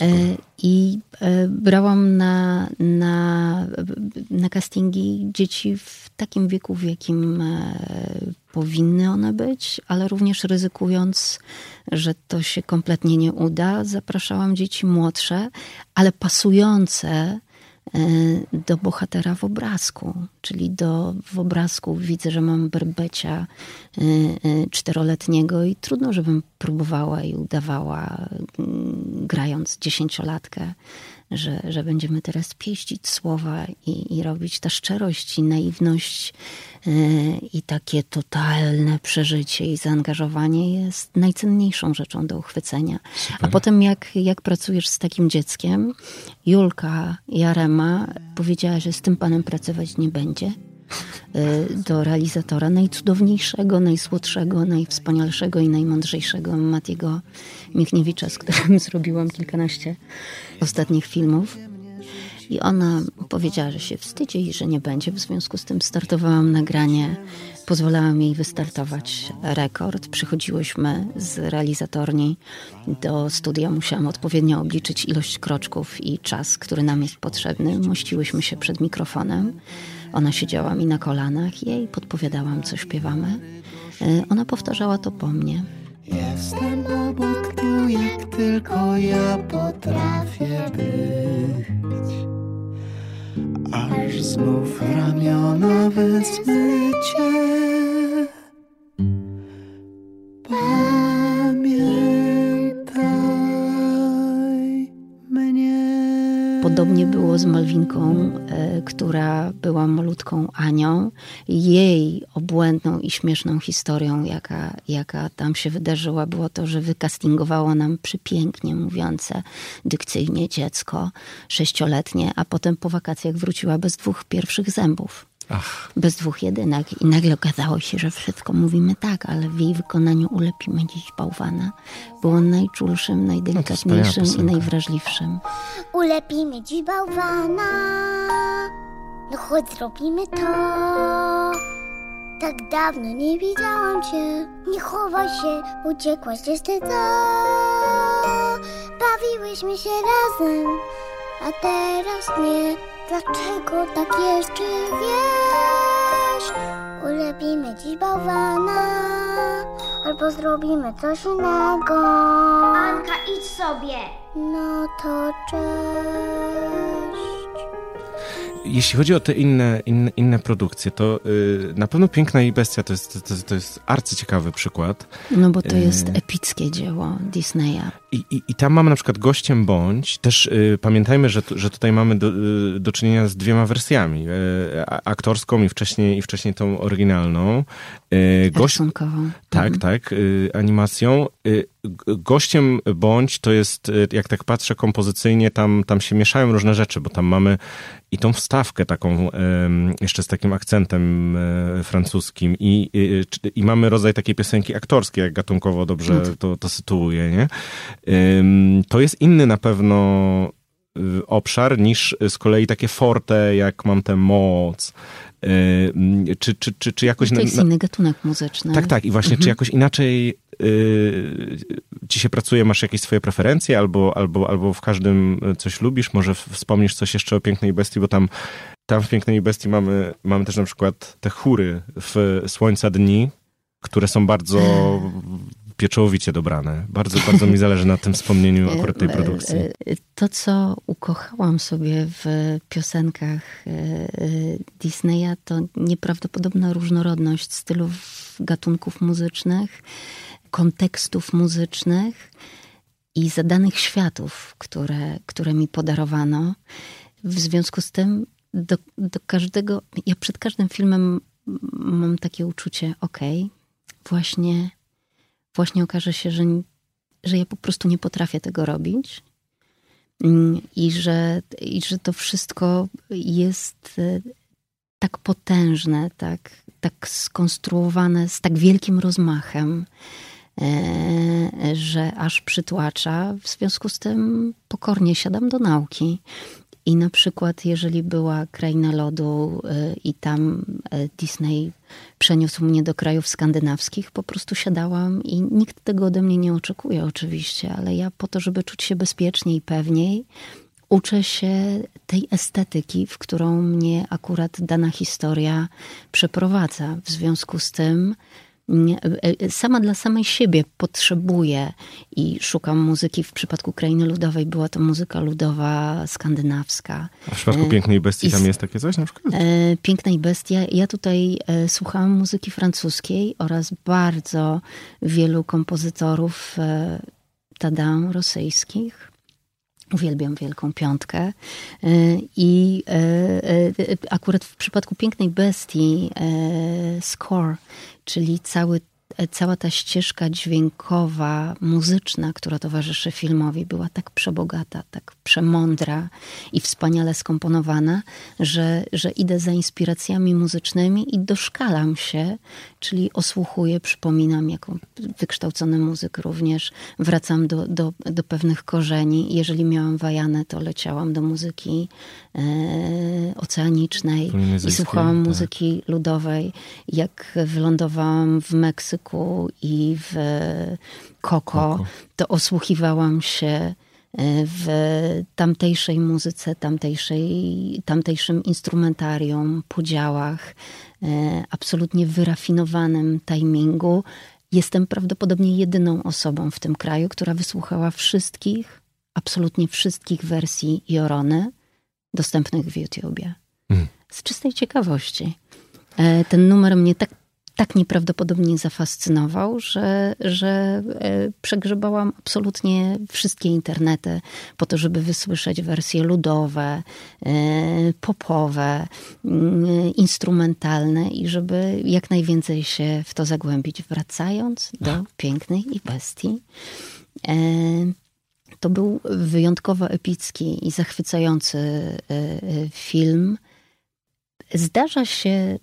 E, I e, brałam na, na, na castingi dzieci w takim wieku, w jakim e, powinny one być, ale również ryzykując, że to się kompletnie nie uda, zapraszałam dzieci młodsze, ale pasujące do bohatera w obrazku. Czyli do, w obrazku widzę, że mam berbecia e, e, czteroletniego i trudno, żebym próbowała i udawała, mm, grając dziesięciolatkę, że, że będziemy teraz pieścić słowa i, i robić ta szczerość i naiwność e, i takie totalne przeżycie i zaangażowanie jest najcenniejszą rzeczą do uchwycenia. A potem jak, jak pracujesz z takim dzieckiem, Julka Jarema powiedziała, że z tym panem pracować nie będzie. E, Do realizatora najcudowniejszego, najsłodszego, najwspanialszego i najmądrzejszego Matiego Michniewicza, z którym zrobiłam kilkanaście ostatnich filmów. I ona powiedziała, że się wstydzi i że nie będzie. W związku z tym startowałam nagranie. Pozwalałam jej wystartować rekord. Przychodziłyśmy z realizatorni do studia. Musiałam odpowiednio obliczyć ilość kroczków i czas, który nam jest potrzebny. Mościłyśmy się przed mikrofonem. Ona siedziała mi na kolanach. Jej podpowiadałam, co śpiewamy. E, Ona powtarzała to po mnie. Jestem obok jak tylko ja potrafię być. Aż znów ramiona wezmę cię. Z Malwinką, e, która była malutką Anią. Jej obłędną i śmieszną historią, jaka, jaka tam się wydarzyła, było to, że wykastingowało nam przepięknie mówiące dykcyjnie dziecko, sześcioletnie, a potem po wakacjach wróciła bez dwóch pierwszych zębów. Ach, Bez dwóch jedynek. I nagle okazało się, że wszystko mówimy tak, ale w jej wykonaniu ulepimy dziś bałwana. Było najczulszym, najdelikatniejszym i piosenka. najwrażliwszym. Ulepimy dziś bałwana. No chodź zrobimy to. Tak dawno nie widziałam cię. Nie chowaj się, uciekłaś gdzieś ty to. Bawiłyśmy się razem, a teraz nie. Dlaczego tak jest, czy wiesz? Ulepimy dziś bałwana, albo zrobimy coś innego. Anka, idź sobie. No to cześć. Jeśli chodzi o te inne, inne, inne produkcje, to y, na pewno Piękna i Bestia to jest, to, to jest arcyciekawy przykład. No bo to E. jest epickie dzieło Disneya. I, i, I tam mamy na przykład gościem bądź. Też y, pamiętajmy, że, że tutaj mamy do, y, do czynienia z dwiema wersjami. Y, aktorską i wcześniej, i wcześniej tą oryginalną. Y, Rysunkową. tak, Mhm. tak, y, animacją. Y, gościem bądź to jest, y, jak tak patrzę kompozycyjnie, tam, tam się mieszają różne rzeczy, bo tam mamy i tą wstawkę taką, jeszcze z takim akcentem e, francuskim i, i, i mamy rodzaj takiej piosenki aktorskiej, jak gatunkowo dobrze No to- to, sytuuje, nie? To jest inny na pewno y, obszar niż z kolei takie forte, jak mam tę moc. Czy, czy, czy, czy jakoś... To na- jest na- inny gatunek muzyczny. tak, tak. I właśnie, czy jakoś inaczej y, ci się pracuje, masz jakieś swoje preferencje, albo, albo, albo w każdym coś lubisz? Może wspomnisz coś jeszcze o Pięknej Bestii, bo tam, tam w Pięknej Bestii mamy, mamy też na przykład te chóry w Słońca Dni, które są bardzo pieczołowicie dobrane. Bardzo, bardzo mi zależy na tym wspomnieniu akurat tej E, produkcji. e, e, To, co ukochałam sobie w piosenkach e, e, Disneya, to nieprawdopodobna różnorodność stylów, gatunków muzycznych, kontekstów muzycznych i zadanych światów, które, które mi podarowano. W związku z tym do, do każdego, ja przed każdym filmem mam takie uczucie, okej, właśnie, właśnie okaże się, że, że ja po prostu nie potrafię tego robić Mm, i że, i że to wszystko jest e, tak potężne, tak, tak skonstruowane z tak wielkim rozmachem, e, że aż przytłacza. W związku z tym pokornie siadam do nauki. I na przykład, jeżeli była Kraina Lodu y, i tam y, Disney przeniósł mnie do krajów skandynawskich, po prostu siadałam i nikt tego ode mnie nie oczekuje oczywiście, ale ja po to, żeby czuć się bezpiecznie i pewniej, uczę się tej estetyki, w którą mnie akurat dana historia przeprowadza. W związku z tym sama dla samej siebie potrzebuję i szukam muzyki. W przypadku Krainy Ludowej była to muzyka ludowa skandynawska. A w przypadku e, Pięknej Bestii i tam jest takie coś na przykład? E, Piękna i Bestia. Ja tutaj e, słuchałam muzyki francuskiej oraz bardzo wielu kompozytorów e, tada rosyjskich. Uwielbiam Wielką Piątkę. E, I e, e, akurat w przypadku Pięknej Bestii score, czyli cały cała ta ścieżka dźwiękowa, muzyczna, która towarzyszy filmowi, była tak przebogata, tak przemądra i wspaniale skomponowana, że, że idę za inspiracjami muzycznymi i doszkalam się, czyli osłuchuję, przypominam jako wykształcony muzyk również, wracam do, do, do pewnych korzeni. Jeżeli miałam wajanę, to leciałam do muzyki oceanicznej i słuchałam tak. muzyki ludowej. Jak wylądowałam w Meksyku i w Koko, Koko. to osłuchiwałam się e, w tamtejszej muzyce, tamtejszej, tamtejszym instrumentarium, podziałach, e, absolutnie wyrafinowanym timingu. Jestem prawdopodobnie jedyną osobą w tym kraju, która wysłuchała wszystkich, absolutnie wszystkich wersji Jorony dostępnych w YouTubie. Mhm. Z czystej ciekawości. E, Ten numer mnie tak tak nieprawdopodobnie zafascynował, że, że e, przegrzebałam absolutnie wszystkie internety po to, żeby wysłyszeć wersje ludowe, e, popowe, mm, instrumentalne i żeby jak najwięcej się w to zagłębić. Wracając do pięknej i bestii. E, to był wyjątkowo epicki i zachwycający film. Zdarza się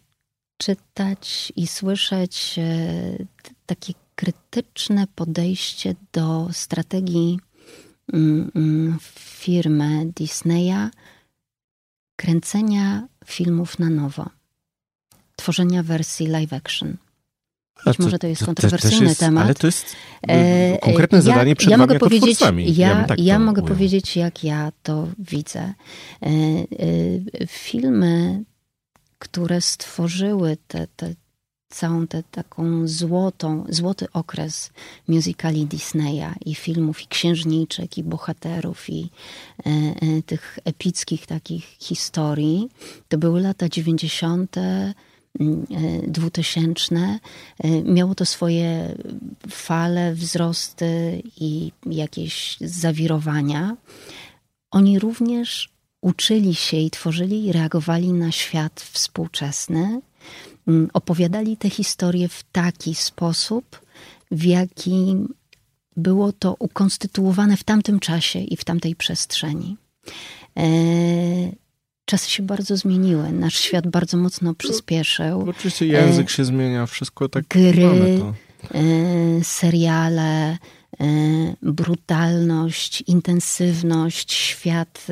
czytać i słyszeć e, takie krytyczne podejście do strategii mm, mm, firmy Disneya kręcenia filmów na nowo, tworzenia wersji live action. Być może to jest to, kontrowersyjny jest, temat. Ale to jest e, konkretne zadanie ja, przed ja mogę jako powiedzieć, twórcami. Ja, ja, tak ja mogę powiedzieć, jak ja to widzę. E, filmy które stworzyły te, te, całą tę taką złotą, złoty okres musicali Disneya i filmów, i księżniczek, i bohaterów, i e, e, tych epickich takich historii. To były lata 90., 2000. Mm, e, miało to swoje fale, wzrosty i jakieś zawirowania. Oni również uczyli się i tworzyli i reagowali na świat współczesny, mm, opowiadali te historie w taki sposób, w jaki było to ukonstytuowane w tamtym czasie i w tamtej przestrzeni. Czasy się bardzo zmieniły, nasz świat bardzo mocno przyspieszył. Oczywiście język e, się zmienia, wszystko tak. Gry, e, seriale, E, brutalność, intensywność, świat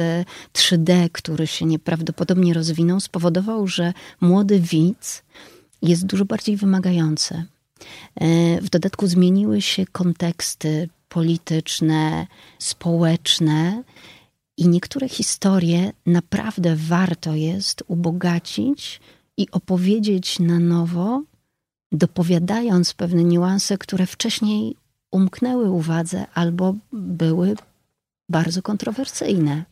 3D, e, który się nieprawdopodobnie rozwinął, spowodował, że młody widz jest dużo bardziej wymagający. W dodatku zmieniły się konteksty polityczne, społeczne. I niektóre historie naprawdę warto jest ubogacić i opowiedzieć na nowo, dopowiadając pewne niuanse, które wcześniej umknęły uwadze albo były bardzo kontrowersyjne.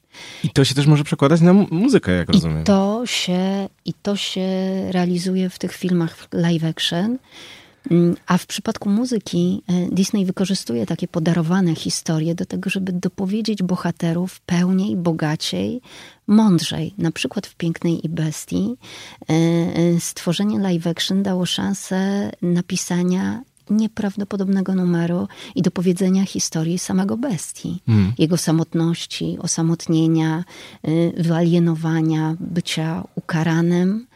I to się też może przekładać na muzykę, jak I rozumiem. To się, I to się realizuje w tych filmach live action. Mm, a w przypadku muzyki e, Disney wykorzystuje takie podarowane historie do tego, żeby dopowiedzieć bohaterów pełniej, bogaciej, mądrzej. Na przykład w Pięknej i Bestii e, e, stworzenie live action dało szansę napisania nieprawdopodobnego numeru i do powiedzenia historii samego bestii. Mm. Jego samotności, osamotnienia, wyalienowania, bycia ukaranym,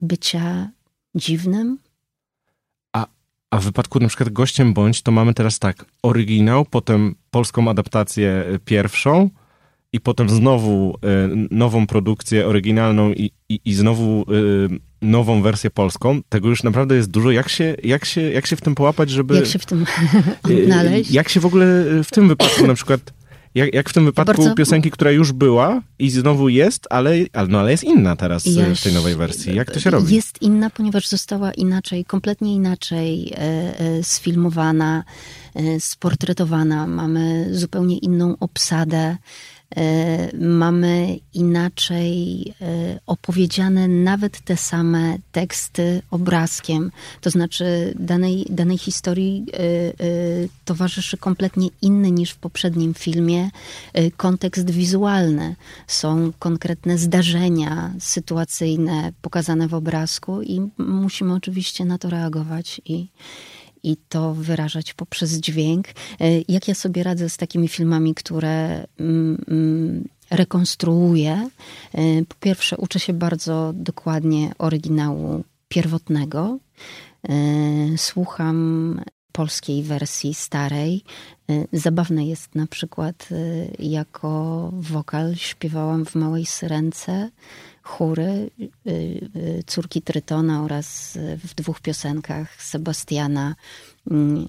bycia dziwnym. A, a w wypadku na przykład Gościem Bądź, to mamy teraz tak, oryginał, potem polską adaptację pierwszą, i potem znowu y, nową produkcję oryginalną i, i, i znowu y, nową wersję polską. Tego już naprawdę jest dużo. Jak się, jak się, jak się w tym połapać, żeby... Jak się w tym odnaleźć? Jak się w ogóle w tym wypadku na przykład... Jak, jak w tym wypadku bardzo... piosenki, która już była i znowu jest, ale, ale, no, ale jest inna teraz w tej nowej wersji. Jak to się robi? Jest inna, ponieważ została inaczej, kompletnie inaczej e, e, sfilmowana, e, sportretowana. Mamy zupełnie inną obsadę. E, mamy inaczej e, opowiedziane nawet te same teksty obrazkiem. To znaczy danej, danej historii e, towarzyszy kompletnie inny niż w poprzednim filmie kontekst wizualny. Są konkretne zdarzenia sytuacyjne pokazane w obrazku i musimy oczywiście na to reagować i, i to wyrażać poprzez dźwięk. E, jak ja sobie radzę z takimi filmami, które mm, mm, rekonstruuję? E, po pierwsze, uczę się bardzo dokładnie oryginału pierwotnego. E, słucham polskiej wersji starej. Zabawne jest na przykład, jako wokal śpiewałam w Małej Syrence chóry y, y, córki Trytona oraz w dwóch piosenkach Sebastiana. Mm,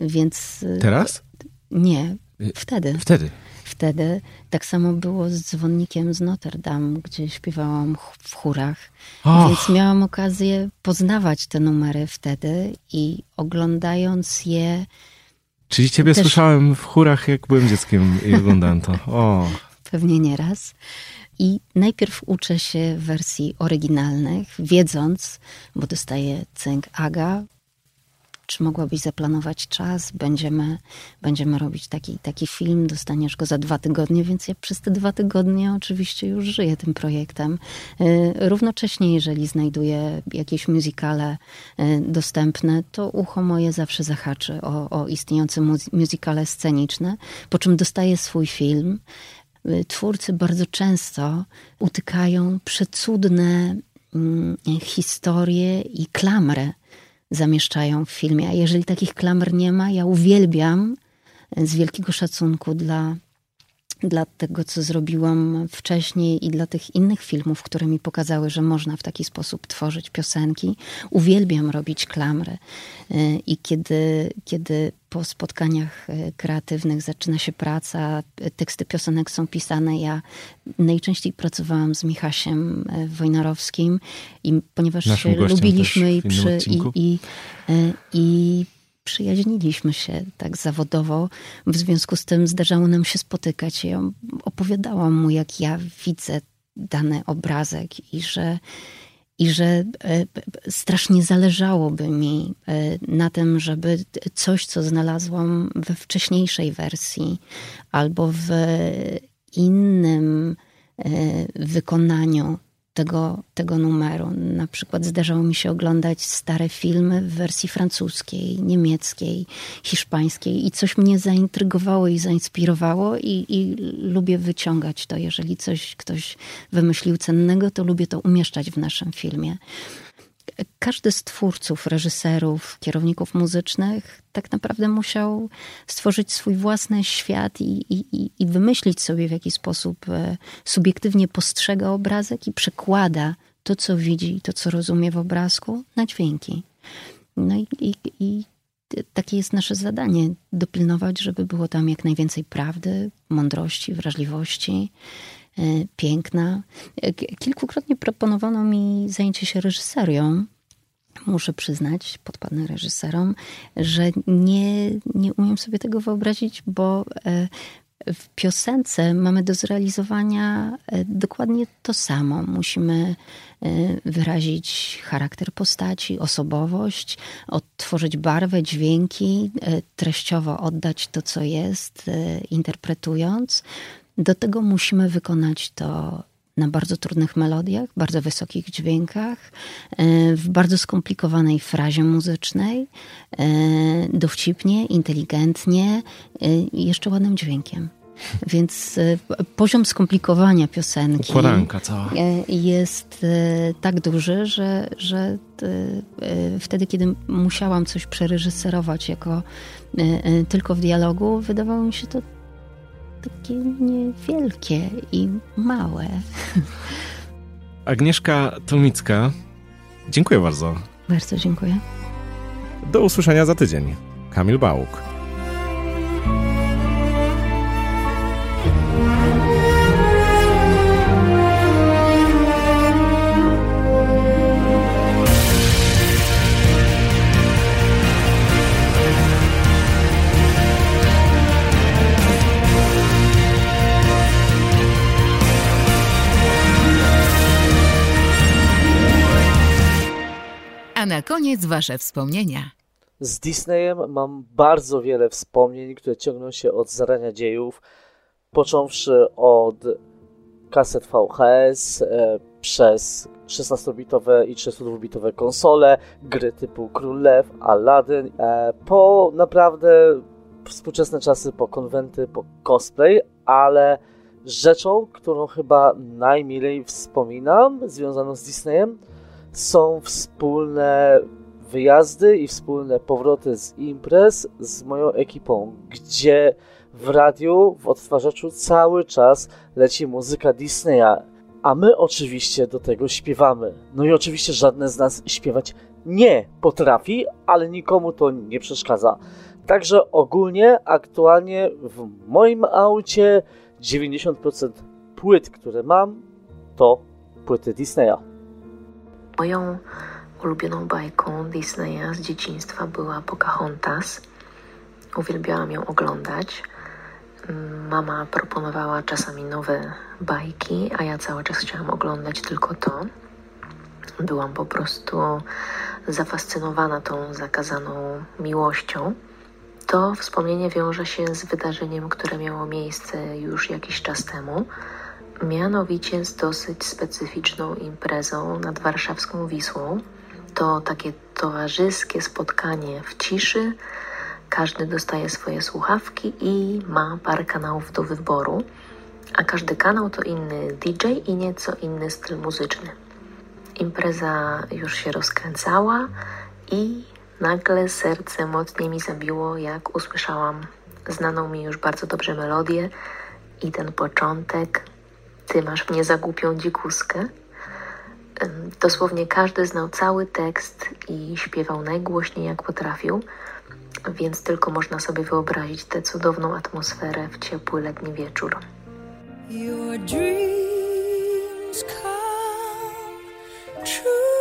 y, więc. Teraz? Nie, wtedy. Wtedy. Wtedy tak samo było z dzwonnikiem z Notre Dame, gdzie śpiewałam w chórach. Oh. Więc miałam okazję poznawać te numery wtedy i oglądając je. Czyli ciebie też... słyszałem w chórach, jak byłem dzieckiem i oglądałem to. O. Pewnie nieraz. I najpierw uczę się wersji oryginalnych, wiedząc, bo dostaję cynk Aga, czy mogłabyś zaplanować czas? Będziemy, będziemy robić taki, taki film, dostaniesz go za dwa tygodnie, więc ja przez te dwa tygodnie oczywiście już żyję tym projektem. Y, równocześnie, jeżeli znajduję jakieś muzykale y, dostępne, to ucho moje zawsze zahaczy o, o istniejące muzykale sceniczne, po czym dostaję swój film. Y, twórcy bardzo często utykają przecudne mm, historie i klamry zamieszczają w filmie. A jeżeli takich klamr nie ma, ja uwielbiam z wielkiego szacunku dla dla tego, co zrobiłam wcześniej i dla tych innych filmów, które mi pokazały, że można w taki sposób tworzyć piosenki. Uwielbiam robić klamry. Y, I kiedy, kiedy po spotkaniach y, kreatywnych zaczyna się praca, teksty piosenek są pisane, ja najczęściej pracowałam z Michasiem y, Wojnarowskim i ponieważ się lubiliśmy i, przy, i, i, i przyjaźniliśmy się tak zawodowo. W związku z tym zdarzało nam się spotykać. Ja opowiadałam mu, jak ja widzę dany obrazek i że, i że e, strasznie zależałoby mi e, na tym, żeby coś, co znalazłam we wcześniejszej wersji albo w innym e, wykonaniu tego, tego numeru. Na przykład zdarzało mi się oglądać stare filmy w wersji francuskiej, niemieckiej, hiszpańskiej i coś mnie zaintrygowało i zainspirowało i, i lubię wyciągać to. Jeżeli coś ktoś wymyślił cennego, to lubię to umieszczać w naszym filmie każdy z twórców, reżyserów, kierowników muzycznych tak naprawdę musiał stworzyć swój własny świat i, i, i wymyślić sobie, w jaki sposób e, subiektywnie postrzega obrazek i przekłada to, co widzi, to, co rozumie w obrazku, na dźwięki. No i, i, i takie jest nasze zadanie dopilnować, żeby było tam jak najwięcej prawdy, mądrości, wrażliwości piękna. E, kilkukrotnie proponowano mi zajęcie się reżyserią. Muszę przyznać, podpadnę reżyserom, że nie, nie umiem sobie tego wyobrazić, bo e, w piosence mamy do zrealizowania dokładnie to samo. Musimy wyrazić charakter postaci, osobowość, odtworzyć barwę, dźwięki, treściowo oddać to, co jest, interpretując. Do tego musimy wykonać to na bardzo trudnych melodiach, bardzo wysokich dźwiękach, e, w bardzo skomplikowanej frazie muzycznej, e, dowcipnie, inteligentnie e, i jeszcze ładnym dźwiękiem. Więc poziom skomplikowania piosenki cała. jest tak duży, że, że wtedy, kiedy musiałam coś przereżyserować jako tylko w dialogu, wydawało mi się to takie niewielkie i małe. Agnieszka Tomicka, dziękuję bardzo. Bardzo dziękuję. Do usłyszenia za tydzień. Kamil Bałuk. Na koniec Wasze wspomnienia. Z Disneyem mam bardzo wiele wspomnień, które ciągną się od zarania dziejów, począwszy od kaset VHS, e, przez 16-bitowe i 32-bitowe konsole, gry typu Król Lew, Aladdin, e, po naprawdę współczesne czasy, po konwenty, po cosplay, ale rzeczą, którą chyba najmilej wspominam, związaną z Disneyem, są wspólne wyjazdy i wspólne powroty z imprez z moją ekipą, gdzie w radiu, w odtwarzaczu cały czas leci muzyka Disneya, a my oczywiście do tego śpiewamy. No i oczywiście żadne z nas śpiewać nie potrafi, ale nikomu to nie przeszkadza. Także ogólnie, aktualnie w moim aucie 90% płyt, które mam, to płyty Disneya. Moją ulubioną bajką Disneya z dzieciństwa była Pocahontas. Uwielbiałam ją oglądać. Mama proponowała czasami nowe bajki, a ja cały czas chciałam oglądać tylko to. Byłam po prostu zafascynowana tą zakazaną miłością. To wspomnienie wiąże się z wydarzeniem, które miało miejsce już jakiś czas temu, mianowicie z dosyć specyficzną imprezą nad warszawską Wisłą. To takie towarzyskie spotkanie w ciszy. Każdy dostaje swoje słuchawki i ma parę kanałów do wyboru, a każdy kanał to inny DJ i nieco inny styl muzyczny. Impreza już się rozkręcała i nagle serce mocniej mi zabiło, jak usłyszałam znaną mi już bardzo dobrze melodię i ten początek Ty masz mnie za głupią dzikuskę. Dosłownie każdy znał cały tekst i śpiewał najgłośniej jak potrafił, więc tylko można sobie wyobrazić tę cudowną atmosferę w ciepły letni wieczór. Your dreams come true.